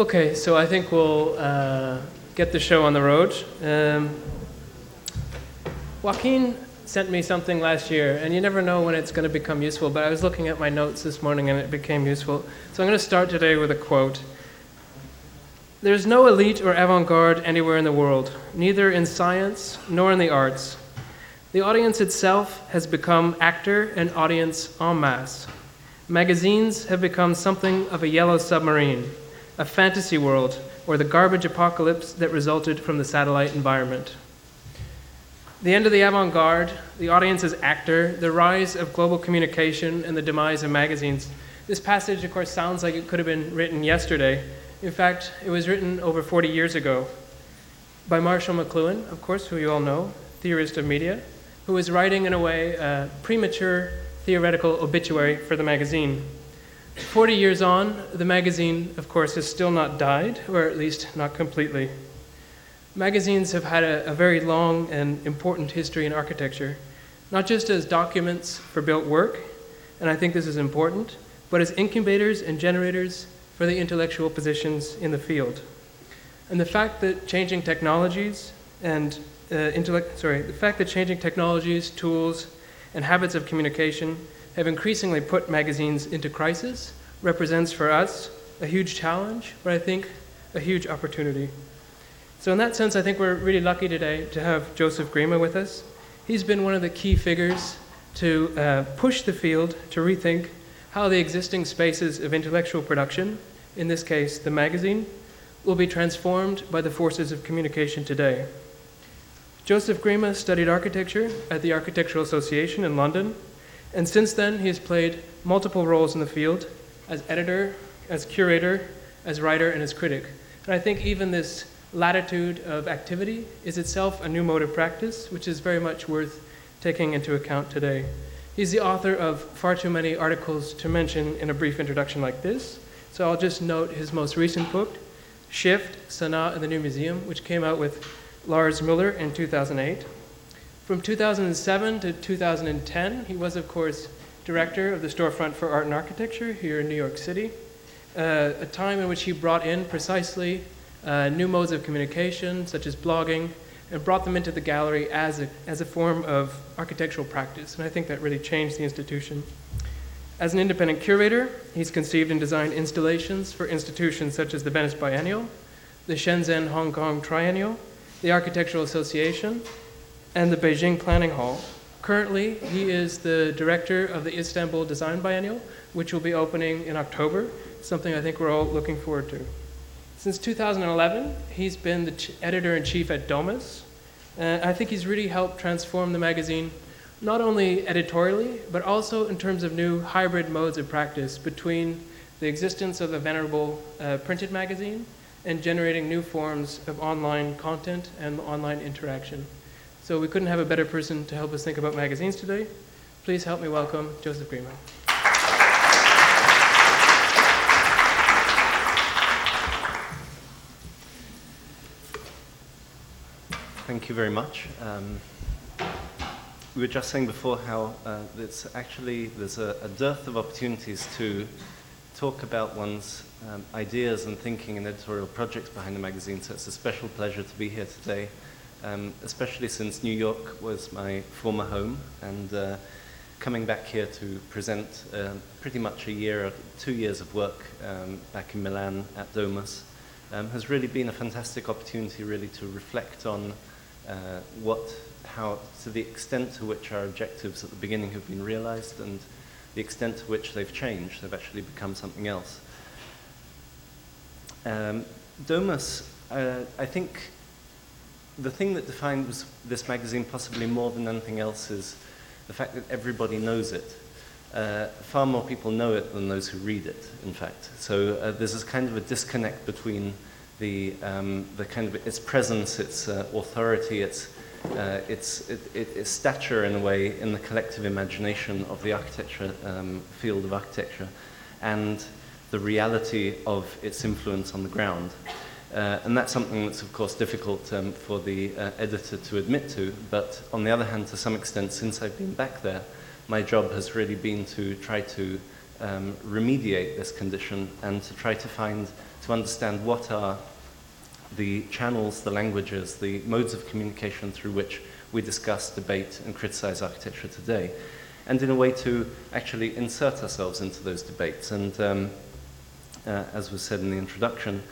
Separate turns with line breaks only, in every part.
Okay, so I think we'll uh, get the show on the road. Um, Joaquin sent me something last year, and you never know when it's going to become useful, but I was looking at my notes this morning and it became useful. So I'm going to start today with a quote. There's no elite or avant garde anywhere in the world, neither in science nor in the arts. The audience itself has become actor and audience en masse. Magazines have become something of a yellow submarine, a fantasy world, or the garbage apocalypse that resulted from the satellite environment. The end of the avant garde, the audience as actor, the rise of global communication, and the demise of magazines. This passage, of course, sounds like it could have been written yesterday. In fact, it was written over 40 years ago by Marshall McLuhan, of course, who you all know, theorist of media, who was writing, in a way, a premature theoretical obituary for the magazine. 40 years on, the magazine, of course, has still not died, or at least not completely. Magazines have had a, a, very long and important history in architecture, not just as documents for built work, and I think this is important, but as incubators and generators for the intellectual positions in the field. And the fact that changing technologies and uh, intellect, sorry, the fact that changing technologies, tools, and habits of communication have increasingly put magazines into crisis represents for us a huge challenge, but I think a huge opportunity. So, in that sense, I think we're really lucky today to have Joseph Grima with us. He's been one of the key figures to uh, push the field to rethink how the existing spaces of intellectual production, in this case the magazine, will be transformed by the forces of communication today. Joseph Grima studied architecture at the Architectural Association in London, and since then he has played multiple roles in the field as editor, as curator, as writer, and as critic. And I think even this latitude of activity is itself a new mode of practice, which is very much worth taking into account today. He's the author of far too many articles to mention in a brief introduction like this, so I'll just note his most recent book, Shift, Sanaa and the New Museum, which came out with Lars Muller in 2008. From 2007 to 2010, he was, of course, director of the Storefront for Art and Architecture here in New York City, uh, a time in which he brought in precisely uh, new modes of communication, such as blogging, and brought them into the gallery as a, as a form of architectural practice. And I think that really changed the institution. As an independent curator, he's conceived and designed installations for institutions such as the Venice Biennial, the Shenzhen Hong Kong Triennial, the Architectural Association, and the Beijing Planning Hall. Currently, he is the director of the Istanbul Design Biennial, which will be opening in October, something I think we're all looking forward to. Since 2011, he's been the ch- editor in chief at Domus. Uh, I think he's really helped transform the magazine, not only editorially, but also in terms of new hybrid modes of practice between the existence of the venerable uh, printed magazine and generating new forms of online content and online interaction. So we couldn't have a better person to help us think about magazines today. Please help me welcome Joseph Grima.
Thank you very much. Um, we were just saying before how uh, it's actually there's a, a, dearth of opportunities to talk about one's um, ideas and thinking and editorial projects behind the magazine. So it's a special pleasure to be here today, um, especially since New York was my former home and. Uh, coming back here to present uh, pretty much a year, two years of work um, back in Milan at Domus um, has really been a fantastic opportunity really to reflect on uh, what, how, to the extent to which our objectives at the beginning have been realized and the extent to which they've changed, they've actually become something else. Um, Domus, uh, I think the thing that defines this magazine possibly more than anything else is the fact that everybody knows it. Uh, far more people know it than those who read it, in fact. So uh, there's this kind of a disconnect between the, um, the kind of its presence, its uh, authority, its, uh, its, it, it, its stature in a way in the collective imagination of the architecture um, field of architecture, and the reality of its influence on the ground. Uh, and that's something that's, of course, difficult um, for the uh, editor to admit to. But on the other hand, to some extent, since I've been back there, my job has really been to try to um, remediate this condition and to try to find, to understand what are the channels, the languages, the modes of communication through which we discuss, debate, and criticize architecture today, and in a way to actually insert ourselves into those debates. And um, uh, as was said in the introduction,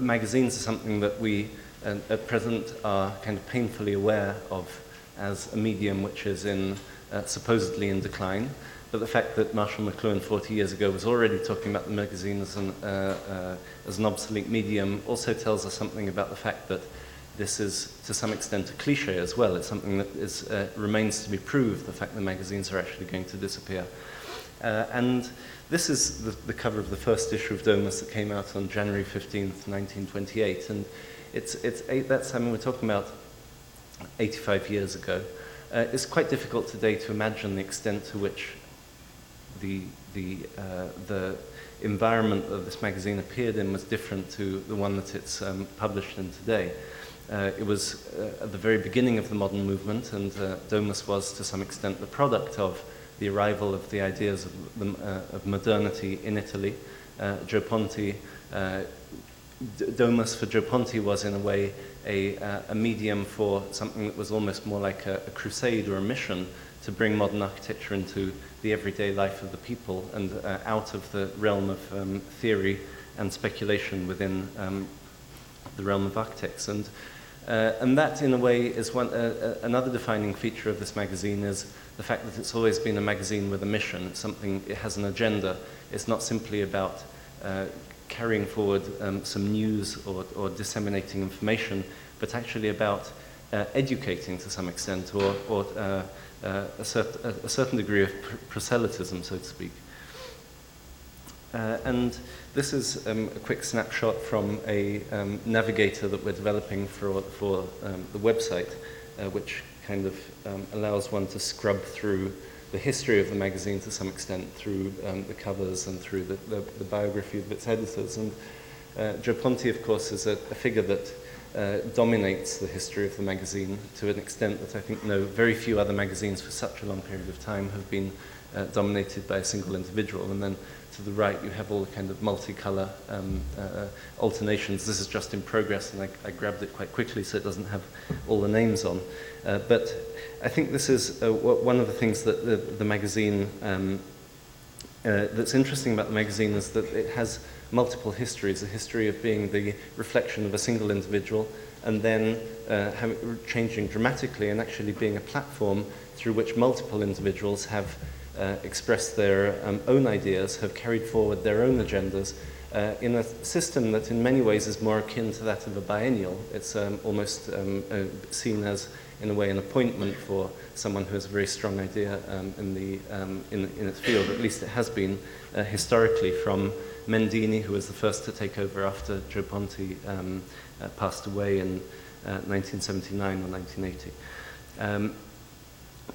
magazines are something that we uh, at present are kind of painfully aware of as a medium which is in uh, supposedly in decline. But the fact that Marshall McLuhan 40 years ago was already talking about the magazine as an, uh, uh, as an obsolete medium also tells us something about the fact that this is to some extent a cliche as well. It's something that is, uh, remains to be proved, the fact that magazines are actually going to disappear. Uh, and this is the, the, cover of the first issue of Domus that came out on January 15th, 1928. And it's, it's eight, that's, something we're talking about 85 years ago. Uh, it's quite difficult today to imagine the extent to which the, the, uh, the environment that this magazine appeared in was different to the one that it's um, published in today. Uh, it was uh, at the very beginning of the modern movement, and uh, Domus was to some extent the product of the arrival of the ideas of, the, uh, of modernity in Italy. Uh, Gio Ponti, uh, Domus for Gio Ponti was in a way a, a, medium for something that was almost more like a, a crusade or a mission to bring modern architecture into the everyday life of the people and uh, out of the realm of um, theory and speculation within um, the realm of architects. And, uh, and that, in a way, is one, uh, uh, another defining feature of this magazine is the fact that it's always been a magazine with a mission. It's something, it has an agenda. It's not simply about uh, carrying forward um, some news or, or disseminating information, but actually about uh, educating to some extent or, or uh, a, cert a, certain degree of pr proselytism, so to speak. Uh, and this is um, a quick snapshot from a um, navigator that we're developing for, for um, the website, uh, which kind of um, allows one to scrub through the history of the magazine to some extent through um, the covers and through the, the, the, biography of its editors. And uh, Gio Ponti, of course, is a, a figure that uh, dominates the history of the magazine to an extent that I think no very few other magazines for such a long period of time have been uh, dominated by a single individual. And then to the right, you have all the kind of multicolor um, uh, alternations. This is just in progress, and I, I, grabbed it quite quickly so it doesn't have all the names on. Uh, but I think this is uh, one of the things that the, the magazine um, uh, that's interesting about the magazine is that it has multiple histories, a history of being the reflection of a single individual and then uh, changing dramatically and actually being a platform through which multiple individuals have uh, expressed their um, own ideas, have carried forward their own agendas uh, in a system that in many ways is more akin to that of a biennial. It's um, almost um, uh, seen as, in a way, an appointment for someone who has a very strong idea um, in, the, um, in, in, its field. At least it has been uh, historically from Mendini, who was the first to take over after Gio Ponti um, uh, passed away in uh, 1979 or 1980. Um,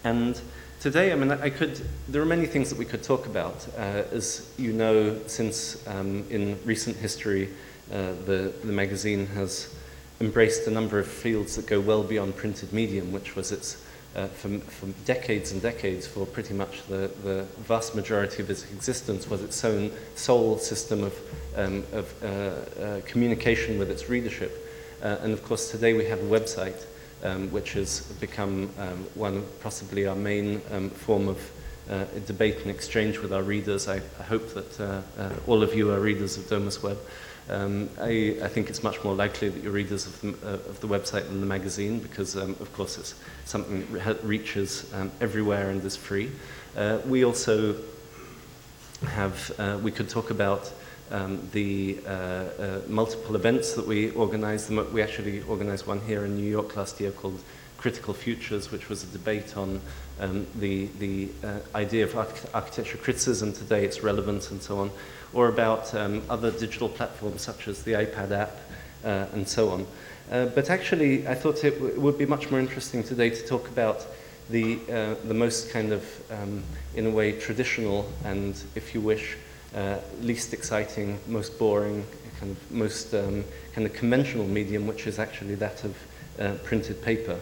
and today, I mean, I could, there are many things that we could talk about. Uh, as you know, since um, in recent history, uh, the, the magazine has embraced a number of fields that go well beyond printed medium, which was its uh, for, for, decades and decades, for pretty much the, the, vast majority of its existence, was its own sole system of, um, of uh, uh, communication with its readership. Uh, and of course, today we have a website, um, which has become um, one of possibly our main um, form of uh, debate and exchange with our readers. I, I hope that uh, all of you are readers of Domus Web. Um, I, I, think it's much more likely that you're readers of the, uh, of the website than the magazine because, um, of course, it's something that reaches um, everywhere and is free. Uh, we also have, uh, we could talk about um, the uh, uh, multiple events that we organize. We actually organized one here in New York last year called Critical Futures, which was a debate on um, the, the uh, idea of arch architecture criticism today, its relevance and so on or about um, other digital platforms such as the iPad app uh, and so on. Uh, but actually, I thought it, would be much more interesting today to talk about the, uh, the most kind of, um, in a way, traditional and, if you wish, uh, least exciting, most boring, kind of most um, kind of conventional medium, which is actually that of uh, printed paper.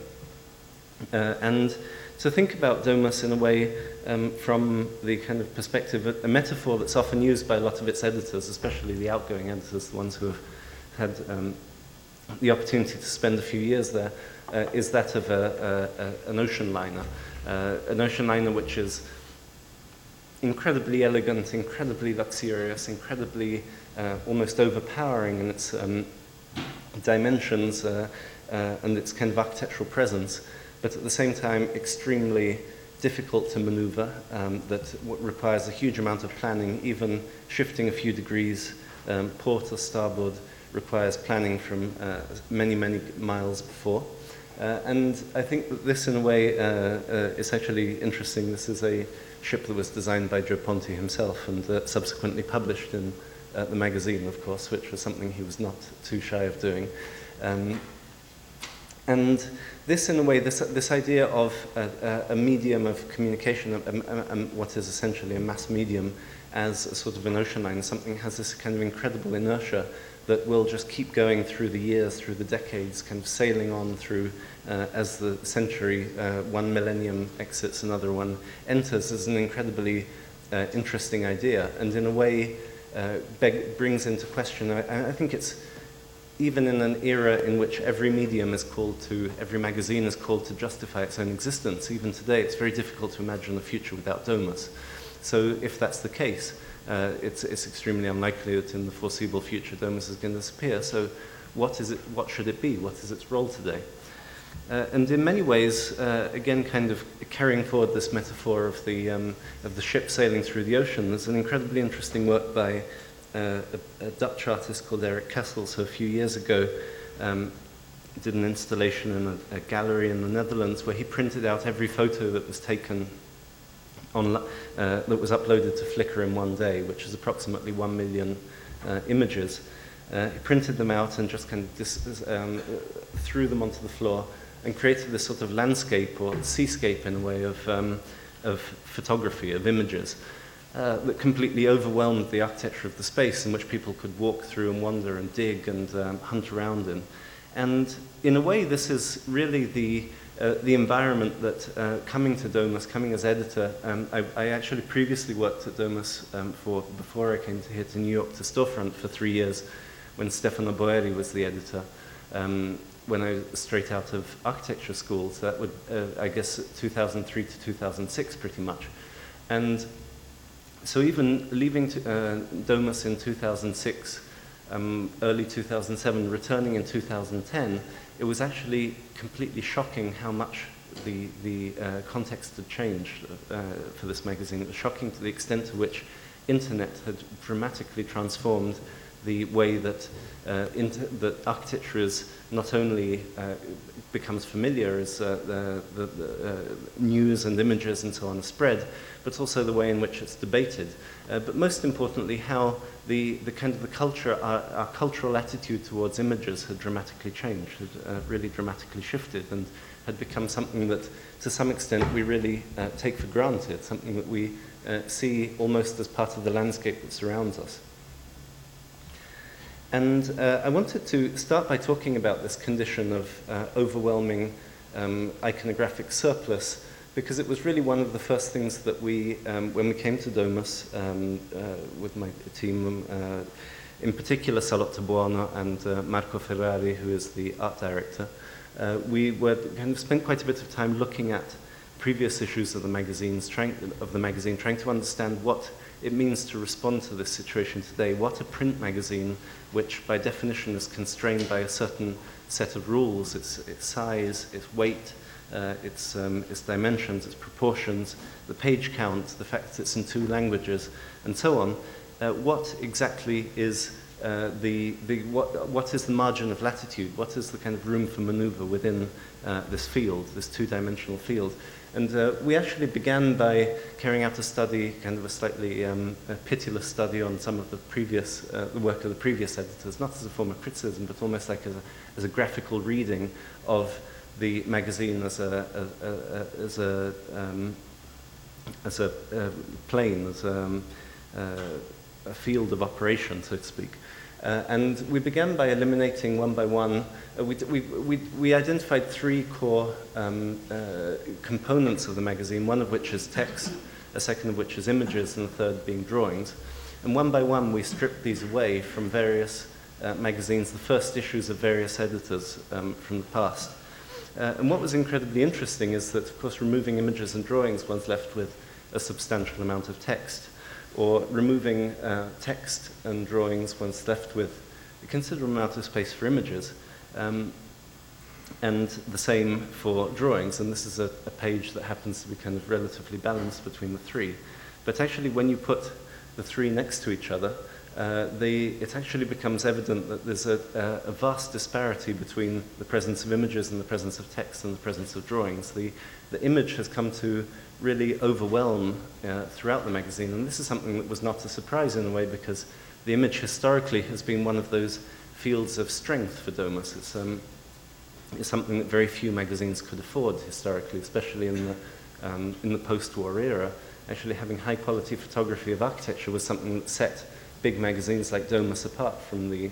Uh, and to think about Domus in a way um, from the kind of perspective, a, a, metaphor that's often used by a lot of its editors, especially the outgoing editors, the ones who have had um, the opportunity to spend a few years there, uh, is that of a, a, an ocean liner. Uh, an ocean liner which is incredibly elegant, incredibly luxurious, incredibly uh, almost overpowering in its um, dimensions uh, uh, and its kind of architectural presence, but at the same time extremely difficult to maneuver, um, that requires a huge amount of planning, even shifting a few degrees, um, port or starboard, requires planning from uh, many, many miles before. Uh, and I think that this, in a way, uh, is actually interesting. This is a ship that was designed by Gio Ponti himself and uh, subsequently published in uh, the magazine, of course, which was something he was not too shy of doing. Um, and this, in a way, this, this idea of a, a medium of communication, a, a, what is essentially a mass medium, as a sort of an ocean line, something has this kind of incredible inertia that will just keep going through the years, through the decades, kind of sailing on through uh, as the century, uh, one millennium exits, another one enters, is an incredibly uh, interesting idea, and in a way uh, beg- brings into question. I, I, think it's even in an era in which every medium is called to, every magazine is called to justify its own existence. Even today, it's very difficult to imagine a future without Domus. So, if that's the case, uh, it's, it's extremely unlikely that in the foreseeable future Domus is going to disappear. So what, is it, what should it be? What is its role today? Uh, and in many ways, uh, again, kind of carrying forward this metaphor of the, um, of the ship sailing through the ocean, there's an incredibly interesting work by uh, a, a, Dutch artist called Erik Kessels, who a few years ago um, did an installation in a, a, gallery in the Netherlands where he printed out every photo that was taken on, uh, that was uploaded to Flickr in one day, which is approximately one million uh, images. Uh, he printed them out and just kind of dis- um, threw them onto the floor and created this sort of landscape or seascape in a way of, um, of photography, of images. Uh, that completely overwhelmed the architecture of the space in which people could walk through and wander and dig and um, hunt around in. And in a way, this is really the uh, the environment that uh, coming to Domus, coming as editor, um, I, I, actually previously worked at Domus um, for, before I came to here to New York to Storefront for three years when Stefano Boeri was the editor. Um, when I was straight out of architecture school, so that would, uh, I guess, 2003 to 2006 pretty much. And so even leaving to, uh, Domus in 2006, um, early 2007, returning in 2010, it was actually completely shocking how much the, the uh, context had changed uh, for this magazine. It was shocking to the extent to which internet had dramatically transformed the way that, uh, that architecture is not only uh, becomes familiar as uh, the, the, the uh, news and images and so on spread, but also the way in which it's debated. Uh, but most importantly, how the, the kind of the culture, our, our cultural attitude towards images had dramatically changed, had really dramatically shifted, and had become something that, to some extent, we really take for granted, something that we see almost as part of the landscape that surrounds us. And uh, I wanted to start by talking about this condition of uh, overwhelming um, iconographic surplus because it was really one of the first things that we, um, when we came to Domus um, uh, with my team, uh, in particular Salotto Buono and uh, Marco Ferrari, who is the art director, uh, we were kind of spent quite a bit of time looking at previous issues of the magazines, trying, of the magazine, trying to understand what it means to respond to this situation today. What a print magazine, which by definition is constrained by a certain set of rules, its, its size, its weight, uh, its, um, its dimensions, its proportions, the page count, the fact that it's in two languages, and so on, uh, what exactly is uh, the, the, what, what is the margin of latitude? What is the kind of room for maneuver within uh, this field, this two-dimensional field? And uh, we actually began by carrying out a study, kind of a slightly um, a pitiless study on some of the previous, uh, the work of the previous editors, not as a form of criticism, but almost like as a, as a graphical reading of the magazine as a, a, a as a, um, as a, plane, as um, uh, a field of operation, so to speak. Uh, and we began by eliminating one by one. Uh, we, we, we, we, identified three core um, uh, components of the magazine, one of which is text, a second of which is images, and the third being drawings. And one by one, we stripped these away from various uh, magazines, the first issues of various editors um, from the past. Uh, and what was incredibly interesting is that, of course, removing images and drawings, one's left with a substantial amount of text or removing uh, text and drawings once left with a considerable amount of space for images. Um, and the same for drawings, and this is a, a, page that happens to be kind of relatively balanced between the three. But actually, when you put the three next to each other, uh, they, it actually becomes evident that there's a, a, vast disparity between the presence of images and the presence of text and the presence of drawings. The, the image has come to really overwhelm uh, throughout the magazine. And this is something that was not a surprise in a way because the image historically has been one of those fields of strength for Domus. It's, um, it's something that very few magazines could afford historically, especially in the, um, in the post-war era. Actually, having high-quality photography of architecture was something that set big magazines like Domus apart from, the,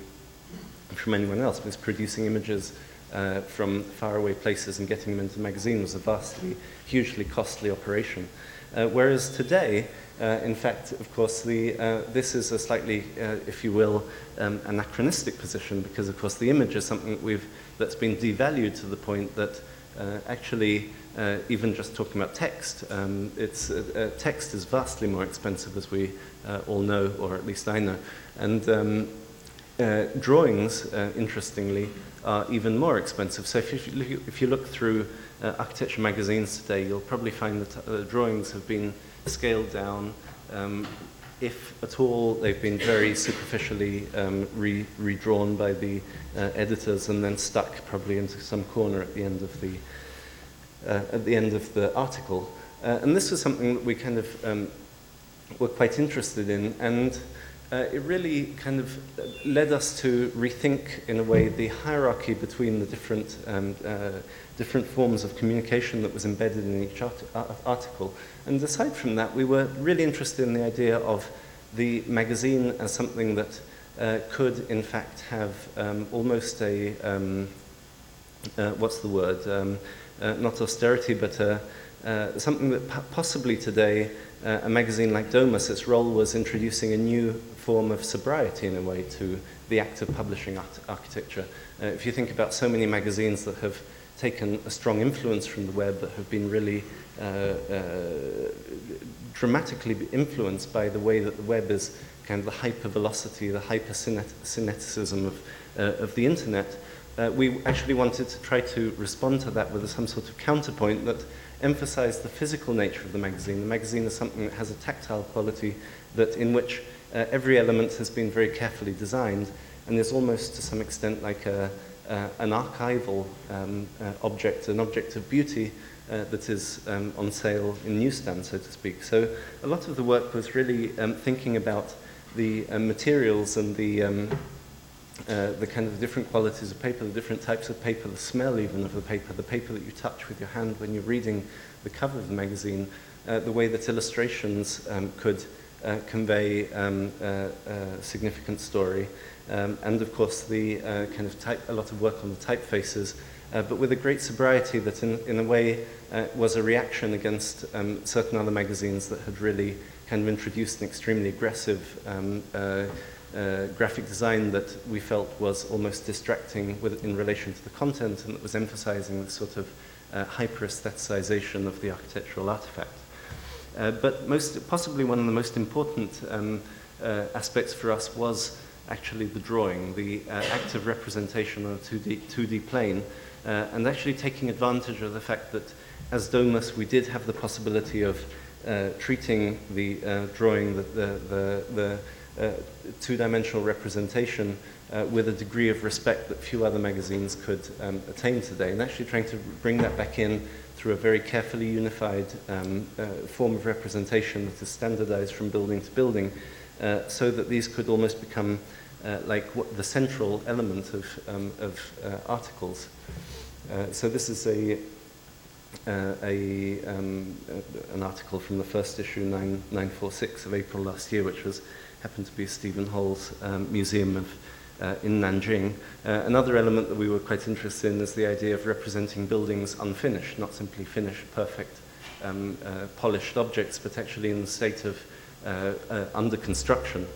from anyone else, because producing images uh, from faraway places and getting them into the magazine was a vastly, hugely costly operation. Uh, whereas today, uh, in fact, of course, the, uh, this is a slightly, uh, if you will, um, anachronistic position because, of course, the image is something that we've, that's been devalued to the point that uh, actually, even just talking about text, um, it's, text is vastly more expensive, as we all know, or at least I know. And um, drawings, interestingly, are even more expensive. So if you, if you look through uh, architecture magazines today, you'll probably find that uh, drawings have been scaled down. Um, if at all, they've been very superficially um, re redrawn by the uh, editors and then stuck probably into some corner at the end of the, uh, at the, end of the article. Uh, and this was something that we kind of um, were quite interested in. And uh, it really kind of led us to rethink, in a way, the hierarchy between the different, um, uh, different forms of communication that was embedded in each art article. And aside from that, we were really interested in the idea of the magazine as something that uh, could, in fact, have um, almost a, um, uh, what's the word, um, uh, not austerity, but uh, something that possibly today a magazine like Domus, its role was introducing a new form of sobriety in a way to the act of publishing art architecture. Uh, if you think about so many magazines that have taken a strong influence from the web that have been really uh, uh, dramatically influenced by the way that the web is kind of the hypervelocity, the hypersyneticism of, uh, of the internet, uh, we actually wanted to try to respond to that with some sort of counterpoint that emphasized the physical nature of the magazine. The magazine is something that has a tactile quality that in which uh, every element has been very carefully designed and is almost to some extent like a, uh, an archival um, uh, object, an object of beauty uh, that is um, on sale in newsstands, so to speak. So a lot of the work was really um, thinking about the uh, materials and the, um, uh, the kind of different qualities of paper, the different types of paper, the smell even of the paper, the paper that you touch with your hand when you're reading the cover of the magazine, the way that illustrations um, could uh, convey um, uh, a significant story. Um, and of course, the uh, kind of type, a lot of work on the typefaces, uh, but with a great sobriety that, in, in a way, uh, was a reaction against um, certain other magazines that had really kind of introduced an extremely aggressive um, uh, graphic design that we felt was almost distracting with, in relation to the content and that was emphasizing the sort of hyper aestheticization of the architectural artifact. Uh, but most, possibly one of the most important um, uh, aspects for us was actually the drawing, the uh, active representation on a 2D, 2D plane, uh, and actually taking advantage of the fact that as Domus we did have the possibility of uh, treating the uh, drawing, the, the, the, the two-dimensional representation with a degree of respect that few other magazines could um, attain today, and actually trying to bring that back in through a very carefully unified um, uh, form of representation that is standardized from building to building, uh, so that these could almost become uh, like the central element of, um, of uh, articles. Uh, so this is a, uh, a, um, an article from the first issue, 9, 946 of April last year, which was happened to be Steven Holl's um, Museum of, uh, in Nanjing. Uh, another element that we were quite interested in is the idea of representing buildings unfinished, not simply finished, perfect, um, uh, polished objects, but actually in the state of uh, uh, under construction.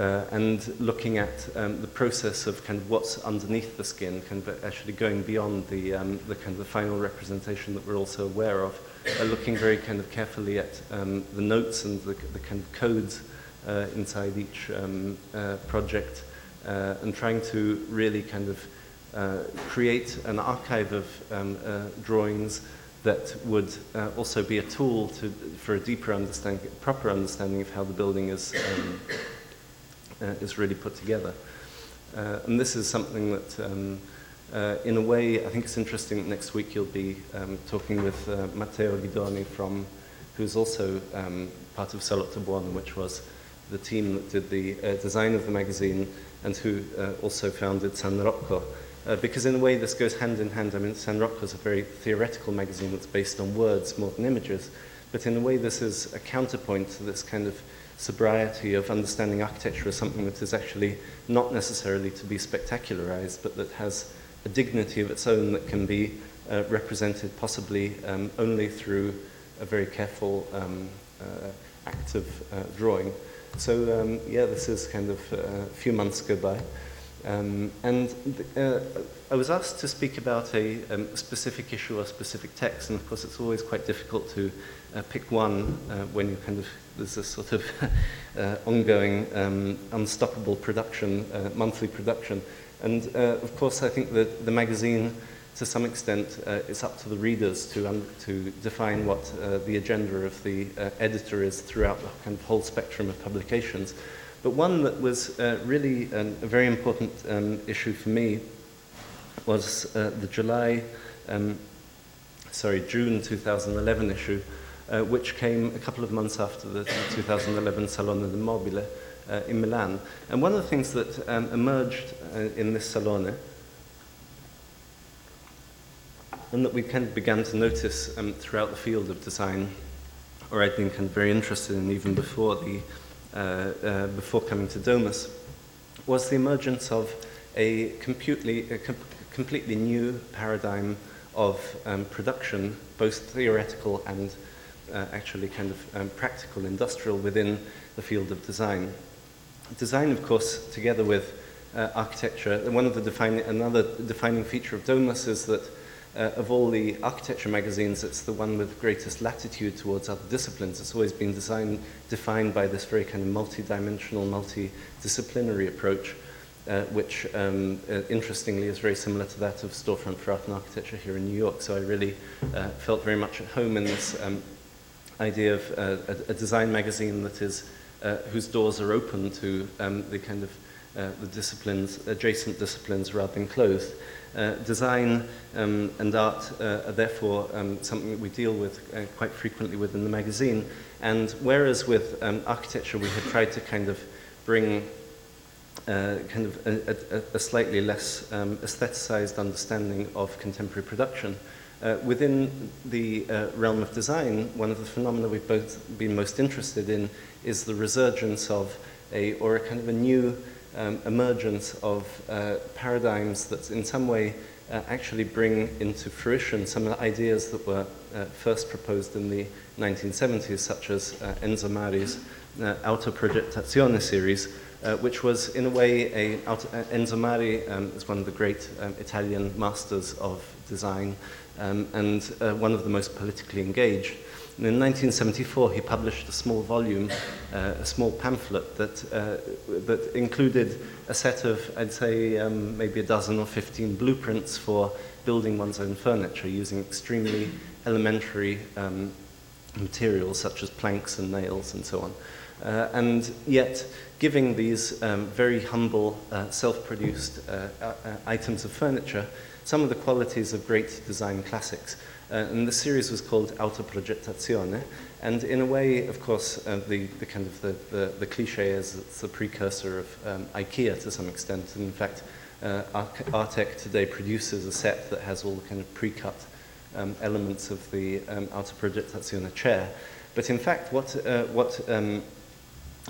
Uh, and looking at um, the process of kind of what's underneath the skin, kind of actually going beyond the, um, the kind of the final representation that we're also aware of, uh, looking very kind of carefully at um, the notes and the, the kind of codes uh, inside each um, uh, project, uh, and trying to really kind of uh, create an archive of um, uh, drawings that would uh, also be a tool to, for a deeper understanding, proper understanding of how the building is. Um, uh, is really put together. Uh, and this is something that, um, uh, in a way, I think it's interesting that next week you'll be um, talking with uh, Matteo Ghidoni from, who's also um, part of Salotto Buono, which was the team that did the uh, design of the magazine and who uh, also founded San Rocco. Uh, because in a way this goes hand in hand. I mean, San Rocco is a very theoretical magazine that's based on words more than images. But in a way this is a counterpoint to this kind of sobriety of understanding architecture as something that is actually not necessarily to be spectacularized, but that has a dignity of its own that can be uh, represented possibly um, only through a very careful um, uh, active uh, drawing. So um, yeah, this is kind of uh, a few months go by. Um, and uh, I was asked to speak about a um, specific issue or specific text, and of course it's always quite difficult to uh, pick one uh, when you kind of there's this sort of uh, ongoing, um, unstoppable production, uh, monthly production. And of course, I think that the magazine, to some extent, uh, it's up to the readers to, to define what uh, the agenda of the uh, editor is throughout the kind of whole spectrum of publications. But one that was uh, really um, a very important um, issue for me was uh, the July, um, sorry, June 2011 issue, uh, which came a couple of months after the 2011 Salone del Mobile in Milan. And one of the things that um, emerged in this Salone, and that we kind of began to notice um, throughout the field of design, or I'd been kind of very interested in even before, the, uh, uh, before coming to Domus, was the emergence of a completely, a com- completely new paradigm of um, production, both theoretical and uh, actually kind of um, practical industrial within the field of design. Design, of course, together with uh, architecture, one of the defining, another defining feature of Domus is that uh, of all the architecture magazines, it's the one with greatest latitude towards other disciplines. It's always been defined by this very kind of multi-dimensional, multidisciplinary approach, uh, which um, uh, interestingly is very similar to that of Storefront for Art and Architecture here in New York. So I really uh, felt very much at home in this um, idea of uh, a, a design magazine that is, uh, whose doors are open to um, the kind of the disciplines, adjacent disciplines rather than closed. Uh, design um, and art uh, are therefore um, something that we deal with uh, quite frequently within the magazine. And whereas with um, architecture we had tried to kind of bring uh, kind of a, a, a slightly less um, aestheticized understanding of contemporary production, uh, within the uh, realm of design, one of the phenomena we've both been most interested in is the resurgence of a, or a kind of a new um, emergence of uh, paradigms that in some way uh, actually bring into fruition some of the ideas that were uh, first proposed in the 1970s, such as uh, Enzo Mari's uh, Autoprogettazione series, uh, which was in a way a, uh, Enzo Mari um, is one of the great um, Italian masters of design um, and uh, one of the most politically engaged. And in 1974, he published a small volume, uh, a small pamphlet that, uh, that included a set of, I'd say, um, maybe a dozen or 15 blueprints for building one's own furniture using extremely elementary um, materials such as planks and nails and so on. Uh, and yet, giving these um, very humble, uh, self produced uh, uh, items of furniture some of the qualities of great design classics. Uh, and the series was called Autoprogettazione. And in a way, of course, uh, the, the kind of the, the, the cliche is it's the precursor of um, IKEA to some extent. And in fact, uh, Artek today produces a set that has all the kind of pre-cut um, elements of the um, Autoprogettazione chair. But in fact, what, uh, what um,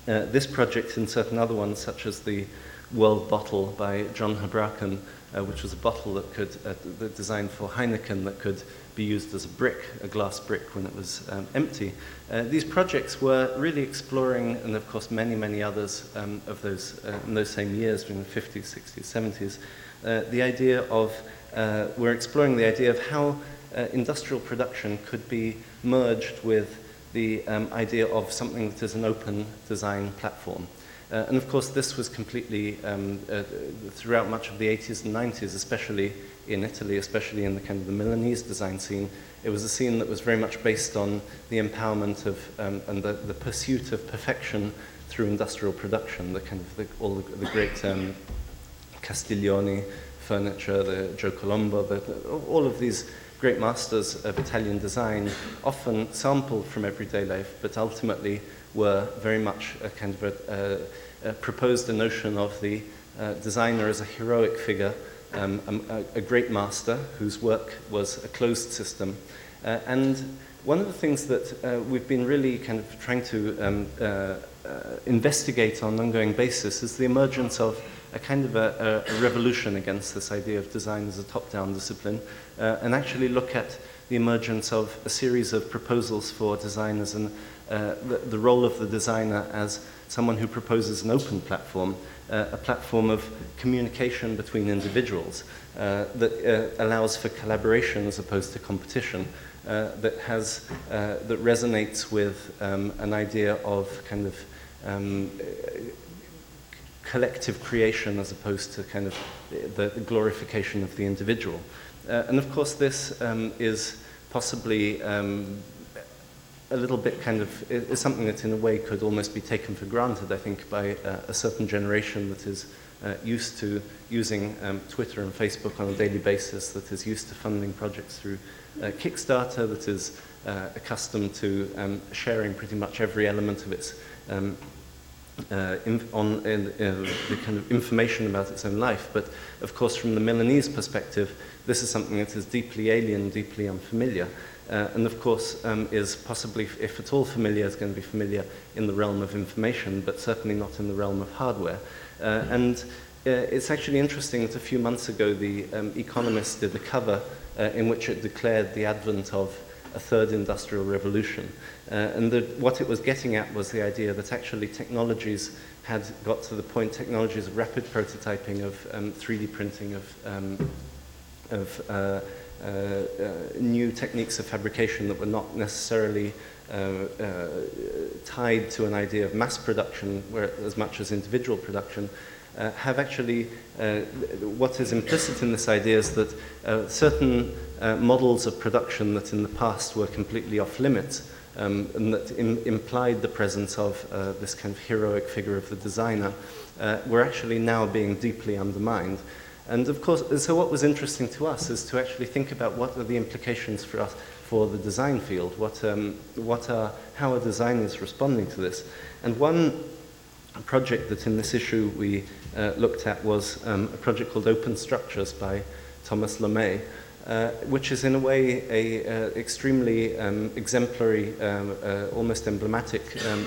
uh, this project and certain other ones, such as the World Bottle by John Habraken, uh, which was a bottle that could, uh, designed for Heineken that could be used as a brick, a glass brick when it was um, empty. Uh, these projects were really exploring, and of course many, many others um, of those uh, in those same years, during the 50s, 60s, 70s, the idea of, uh, we're exploring the idea of how uh, industrial production could be merged with the um, idea of something that is an open design platform. Uh, and of course, this was completely um, uh, throughout much of the 80s and 90s, especially in Italy, especially in the kind of the Milanese design scene. It was a scene that was very much based on the empowerment of um, and the, the, pursuit of perfection through industrial production. The kind of the, all the, the great um, Castiglioni furniture, the Joe Colombo, the, all of these great masters of Italian design often sampled from everyday life, but ultimately were very much a kind of a, a, a proposed a notion of the uh, designer as a heroic figure, um, a, a, great master whose work was a closed system. Uh, and one of the things that uh, we've been really kind of trying to um, uh, uh, investigate on an ongoing basis is the emergence of a kind of a, a, revolution against this idea of design as a top-down discipline, uh, and actually look at the emergence of a series of proposals for designers and uh, the, the, role of the designer as someone who proposes an open platform, uh, a platform of communication between individuals uh, that uh, allows for collaboration as opposed to competition, uh, that has that resonates with um, an idea of kind of um, collective creation as opposed to kind of the, the glorification of the individual. Uh, and of course, this um, is possibly um, a little bit kind of is something that in a way could almost be taken for granted, I think, by uh, a certain generation that is uh, used to using um, Twitter and Facebook on a daily basis, that is used to funding projects through uh, Kickstarter, that is uh, accustomed to um, sharing pretty much every element of its um, uh, on uh, the kind of information about its own life. But of course, from the Milanese perspective, this is something that is deeply alien, deeply unfamiliar. Uh, and of course, um, is possibly, if at all familiar, is going to be familiar in the realm of information, but certainly not in the realm of hardware. Uh, and uh, it's actually interesting that a few months ago, the um, Economist did a cover uh, in which it declared the advent of a third industrial revolution. Uh, and the, what it was getting at was the idea that actually technologies had got to the point, technologies of rapid prototyping, of um, 3D printing, of, um, of uh, new techniques of fabrication that were not necessarily uh, uh, tied to an idea of mass production where, as much as individual production, uh, have actually, uh, what is implicit in this idea is that uh, certain uh, models of production that in the past were completely off limits um, and that Im implied the presence of uh, this kind of heroic figure of the designer uh, were actually now being deeply undermined. And of course, so what was interesting to us is to actually think about what are the implications for us for the design field, what, um, what are, how are designers responding to this. And one project that in this issue we uh, looked at was um, a project called Open Structures by Thomas Lommée, uh, which is in a way a uh, extremely um, exemplary, um, uh, almost emblematic um,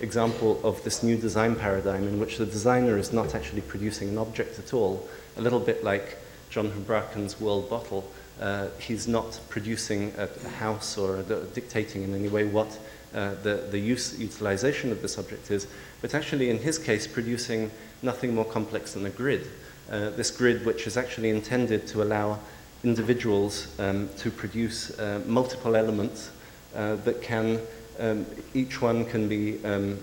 example of this new design paradigm in which the designer is not actually producing an object at all, a little bit like John Habraken's World Bottle. Uh, he's not producing a, house or dictating in any way what uh, the, the use, utilization of the subject is, but actually in his case producing nothing more complex than a grid. Uh, this grid which is actually intended to allow individuals um, to produce uh, multiple elements uh, that can, um, each one can be um,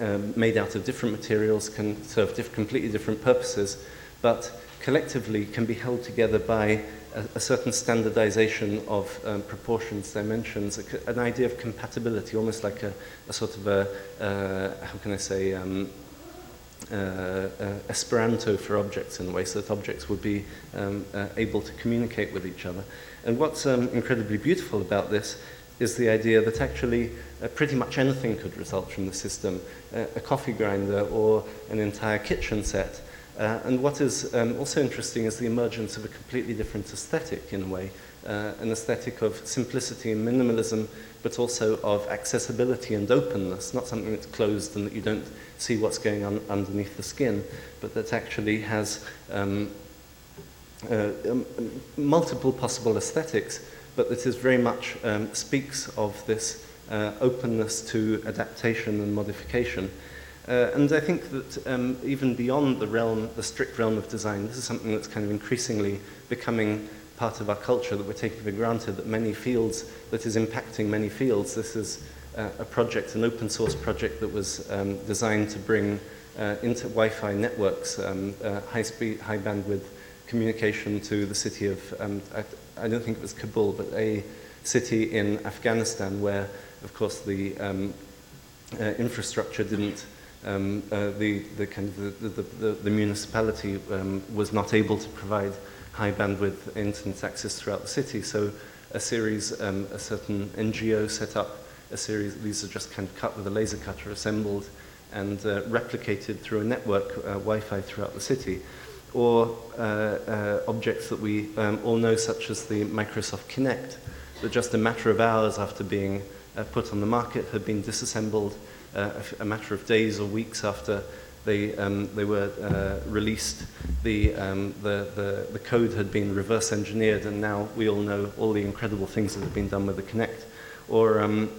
um made out of different materials, can serve diff completely different purposes, but collectively can be held together by a, a certain standardization of um, proportions, dimensions, a, an idea of compatibility, almost like a, a sort of a, uh, how can I say, um, uh, uh, Esperanto for objects in a way, so that objects would be um, uh, able to communicate with each other. And what's um, incredibly beautiful about this is the idea that actually uh, pretty much anything could result from the system, uh, a coffee grinder or an entire kitchen set. Uh, and what is um, also interesting is the emergence of a completely different aesthetic in a way, uh, an aesthetic of simplicity and minimalism, but also of accessibility and openness, not something that's closed and that you don't see what's going on underneath the skin, but that actually has um, uh, um, multiple possible aesthetics, but that is very much um, speaks of this uh, openness to adaptation and modification. Uh, and I think that um, even beyond the realm, the strict realm of design, this is something that's kind of increasingly becoming part of our culture that we're taking for granted, that many fields, that is impacting many fields. This is uh, a project, an open source project that was um, designed to bring uh, into Wi-Fi networks, um, uh, high speed, high bandwidth communication to the city of, um, I, I, don't think it was Kabul, but a city in Afghanistan where, of course, the um, uh, infrastructure didn't, um, uh, the, the, kind of the, the, the, the municipality um, was not able to provide high bandwidth internet access throughout the city. So a series, um, a certain NGO set up a series, these are just kind of cut with a laser cutter, assembled and uh, replicated through a network, uh, Wi-Fi throughout the city or uh, uh, objects that we um, all know, such as the Microsoft Kinect, that just a matter of hours after being uh, put on the market had been disassembled, uh, a, matter of days or weeks after they, um, they were uh, released, the, um, the, the, the, code had been reverse engineered, and now we all know all the incredible things that have been done with the Kinect. Or um,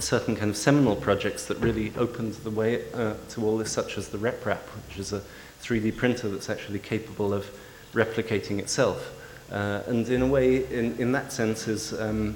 certain kind of seminal projects that really opened the way uh, to all this, such as the RepRap, which is a 3D printer that's actually capable of replicating itself. Uh, and in a way, in, in that sense, is um,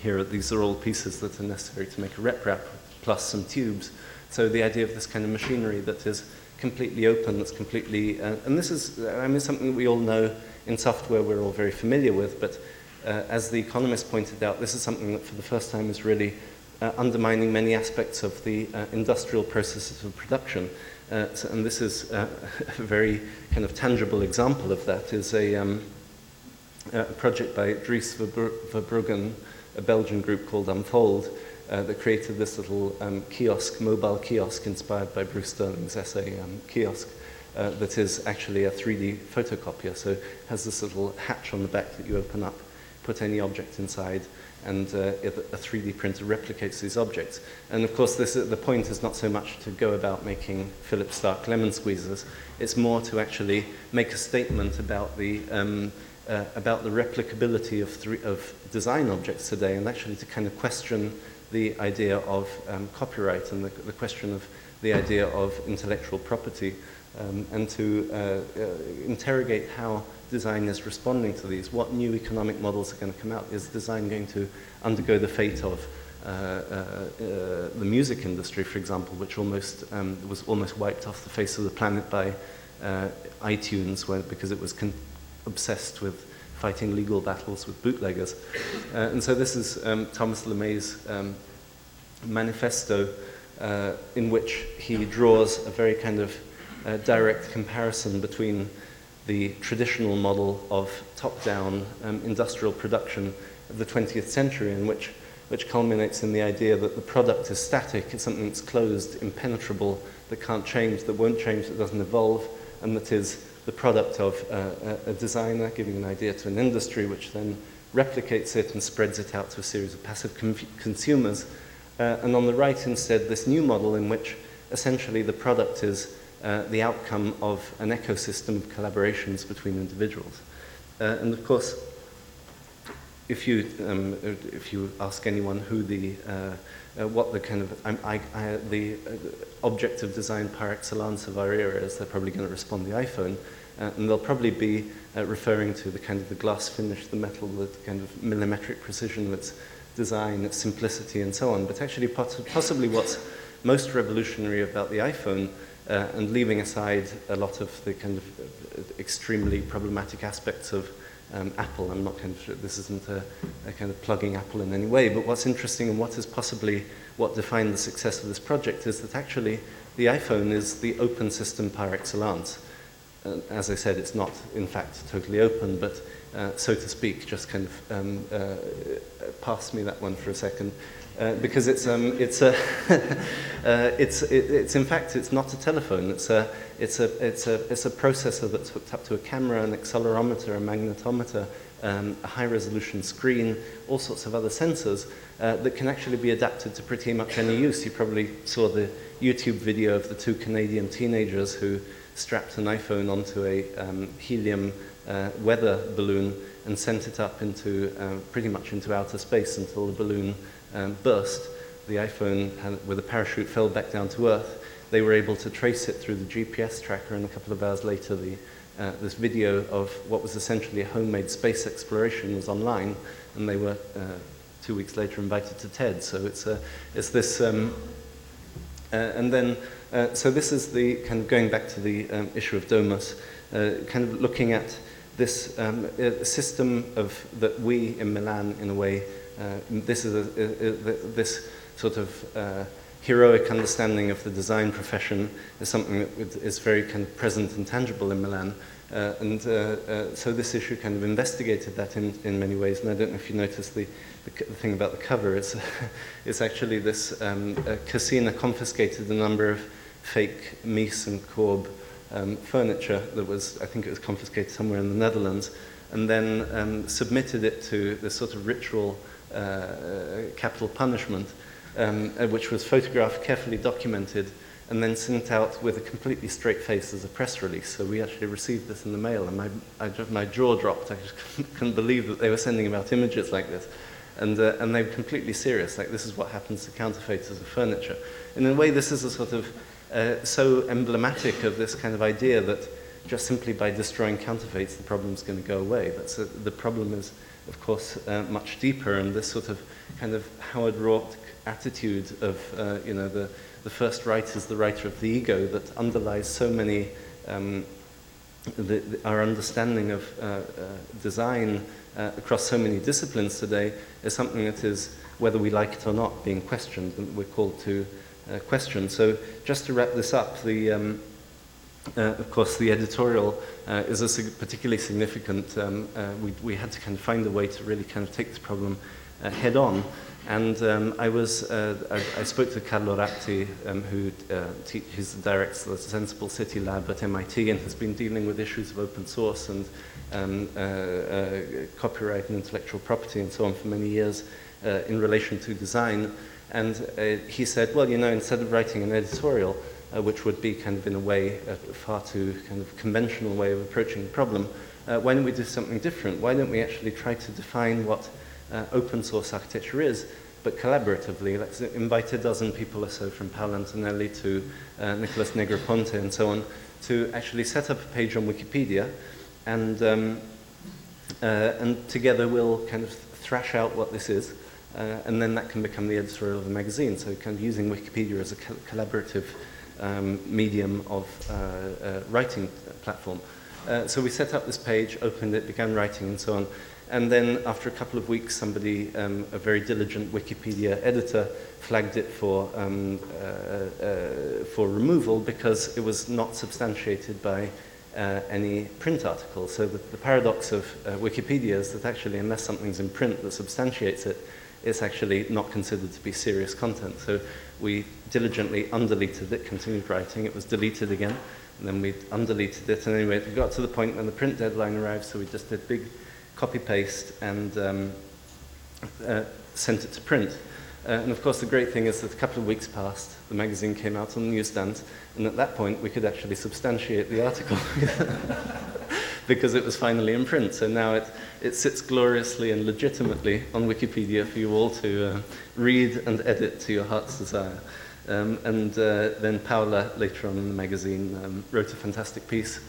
here, these are all pieces that are necessary to make a RepRap, plus some tubes. So the idea of this kind of machinery that is completely open, that's completely, uh, and this is, I mean, something that we all know in software we're all very familiar with, but uh, as the economist pointed out, this is something that for the first time is really uh, undermining many aspects of the uh, industrial processes of production. Uh, so, and this is uh, a very kind of tangible example of that is a, um, a project by Dries Verbruggen, a Belgian group called Unfold, uh, that created this little um, kiosk, mobile kiosk inspired by Bruce Sterling's essay um, Kiosk, uh, that is actually a 3D photocopier. So it has this little hatch on the back that you open up, put any object inside, and uh, a 3D printer replicates these objects. And of course, this, the point is not so much to go about making Philippe Starck lemon squeezers, it's more to actually make a statement about the, um, uh, about the replicability of, three, of design objects today, and actually to kind of question the idea of um, copyright and the, the question of the idea of intellectual property, um, and to uh, uh, interrogate how design is responding to these. What new economic models are going to come out? Is design going to undergo the fate of uh, uh, uh, the music industry, for example, which almost um, was almost wiped off the face of the planet by uh, iTunes, because it was obsessed with fighting legal battles with bootleggers. Uh, and so this is um, Thomas Lommée's um, manifesto, uh, in which he draws a very kind of direct comparison between the traditional model of top-down um, industrial production of the 20th century in which, which culminates in the idea that the product is static, it's something that's closed, impenetrable, that can't change, that won't change, that doesn't evolve, and that is the product of uh, a designer giving an idea to an industry which then replicates it and spreads it out to a series of passive consumers. Uh, and on the right, instead, this new model in which essentially the product is uh, the outcome of an ecosystem of collaborations between individuals. Uh, and of course, if you, um, if you ask anyone who the, uh, uh what the kind of, I, I, the uh, object of design par excellence of our era is, they're probably going to respond the iPhone. and they'll probably be referring to the kind of the glass finish, the metal, the kind of millimetric precision of its design, its simplicity, and so on. But actually, possibly what's most revolutionary about the iPhone uh, and leaving aside a lot of the kind of extremely problematic aspects of um, Apple. I'm not kind of, this isn't a, a kind of plugging Apple in any way, but what's interesting and what is possibly what defined the success of this project is that actually the iPhone is the open system par excellence. Uh, as I said, it's not in fact totally open, but uh, so to speak, just kind of um, uh, pass me that one for a second. Uh, because it's um, it's a uh, it's it, it's in fact it's not a telephone. It's a it's, a, it's, a, it's a processor that's hooked up to a camera, an accelerometer, a magnetometer, um, a high-resolution screen, all sorts of other sensors uh, that can actually be adapted to pretty much any use. You probably saw the YouTube video of the two Canadian teenagers who strapped an iPhone onto a um, helium uh, weather balloon and sent it up into uh, pretty much into outer space until the balloon um, burst. The iPhone, had, with a parachute, fell back down to Earth. They were able to trace it through the GPS tracker, and a couple of hours later, the, uh, this video of what was essentially a homemade space exploration was online, and they were uh, two weeks later invited to TED. So it's, a, it's this, um, uh, and then, uh, so this is the kind of going back to the um, issue of Domus, uh, kind of looking at this um, system of that we in Milan, in a way, uh, this is a, a, a, this sort of uh, heroic understanding of the design profession is something that is very kind of present and tangible in Milan. Uh, and uh, uh, so this issue kind of investigated that in, in many ways. And I don't know if you noticed the, the, the thing about the cover. It's, it's actually this um, Cassina confiscated a number of fake Mies and Corb um, furniture that was, I think it was confiscated somewhere in the Netherlands, and then um, submitted it to this sort of ritual uh, capital punishment, um, uh, which was photographed, carefully documented, and then sent out with a completely straight face as a press release. So we actually received this in the mail, and my, I, my jaw dropped. I just couldn't believe that they were sending about images like this. And, uh, and they were completely serious, like this is what happens to counterfeiters of furniture. In a way, this is a sort of uh, so emblematic of this kind of idea that just simply by destroying counterfeits, the problem is going to go away. That's a, the problem is of course, uh, much deeper, and this sort of kind of Howard Roark attitude of, uh, you know, the, the first writer is the writer of the ego that underlies so many, um, the, the, our understanding of uh, uh design uh, across so many disciplines today is something that is, whether we like it or not, being questioned, and we're called to uh, question. So just to wrap this up, the, um, uh, of course, the editorial is a sig particularly significant. Um, we, we had to kind of find a way to really kind of take this problem head on. And um, I was, uh, I, I, spoke to Carlo Ratti, um, who uh, he's the director the Senseable City Lab at MIT and has been dealing with issues of open source and um, copyright and intellectual property and so on for many years in relation to design. And he said, well, you know, instead of writing an editorial, uh, which would be kind of in a way a far too kind of conventional way of approaching the problem, uh, why don't we do something different? Why don't we actually try to define what uh, open source architecture is, but collaboratively? Let's invite a dozen people or so from Paola Antonelli to uh, Nicholas Negroponte and so on to actually set up a page on Wikipedia and, um, uh, and together we'll kind of thrash out what this is. Uh, and then that can become the editorial of the magazine. So kind of using Wikipedia as a co collaborative um, medium of uh, uh, writing platform. Uh, so we set up this page, opened it, began writing and so on. And then after a couple of weeks, somebody, um, a very diligent Wikipedia editor, flagged it for, um, uh, uh, for removal because it was not substantiated by uh, any print article. So the, the paradox of uh, Wikipedia is that actually, unless something's in print that substantiates it, it's actually not considered to be serious content. So we diligently undeleted it, continued writing, it was deleted again, and then we undeleted it. And anyway, we got to the point when the print deadline arrived, so we just did big copy-paste and um, uh, sent it to print. Uh, and of course, the great thing is that a couple of weeks passed, the magazine came out on the newsstand, and at that point, we could actually substantiate the article because it was finally in print. So now it, it sits gloriously and legitimately on Wikipedia for you all to uh, read and edit to your heart's desire. Um, and uh, then Paola, later on in the magazine, um, wrote a fantastic piece,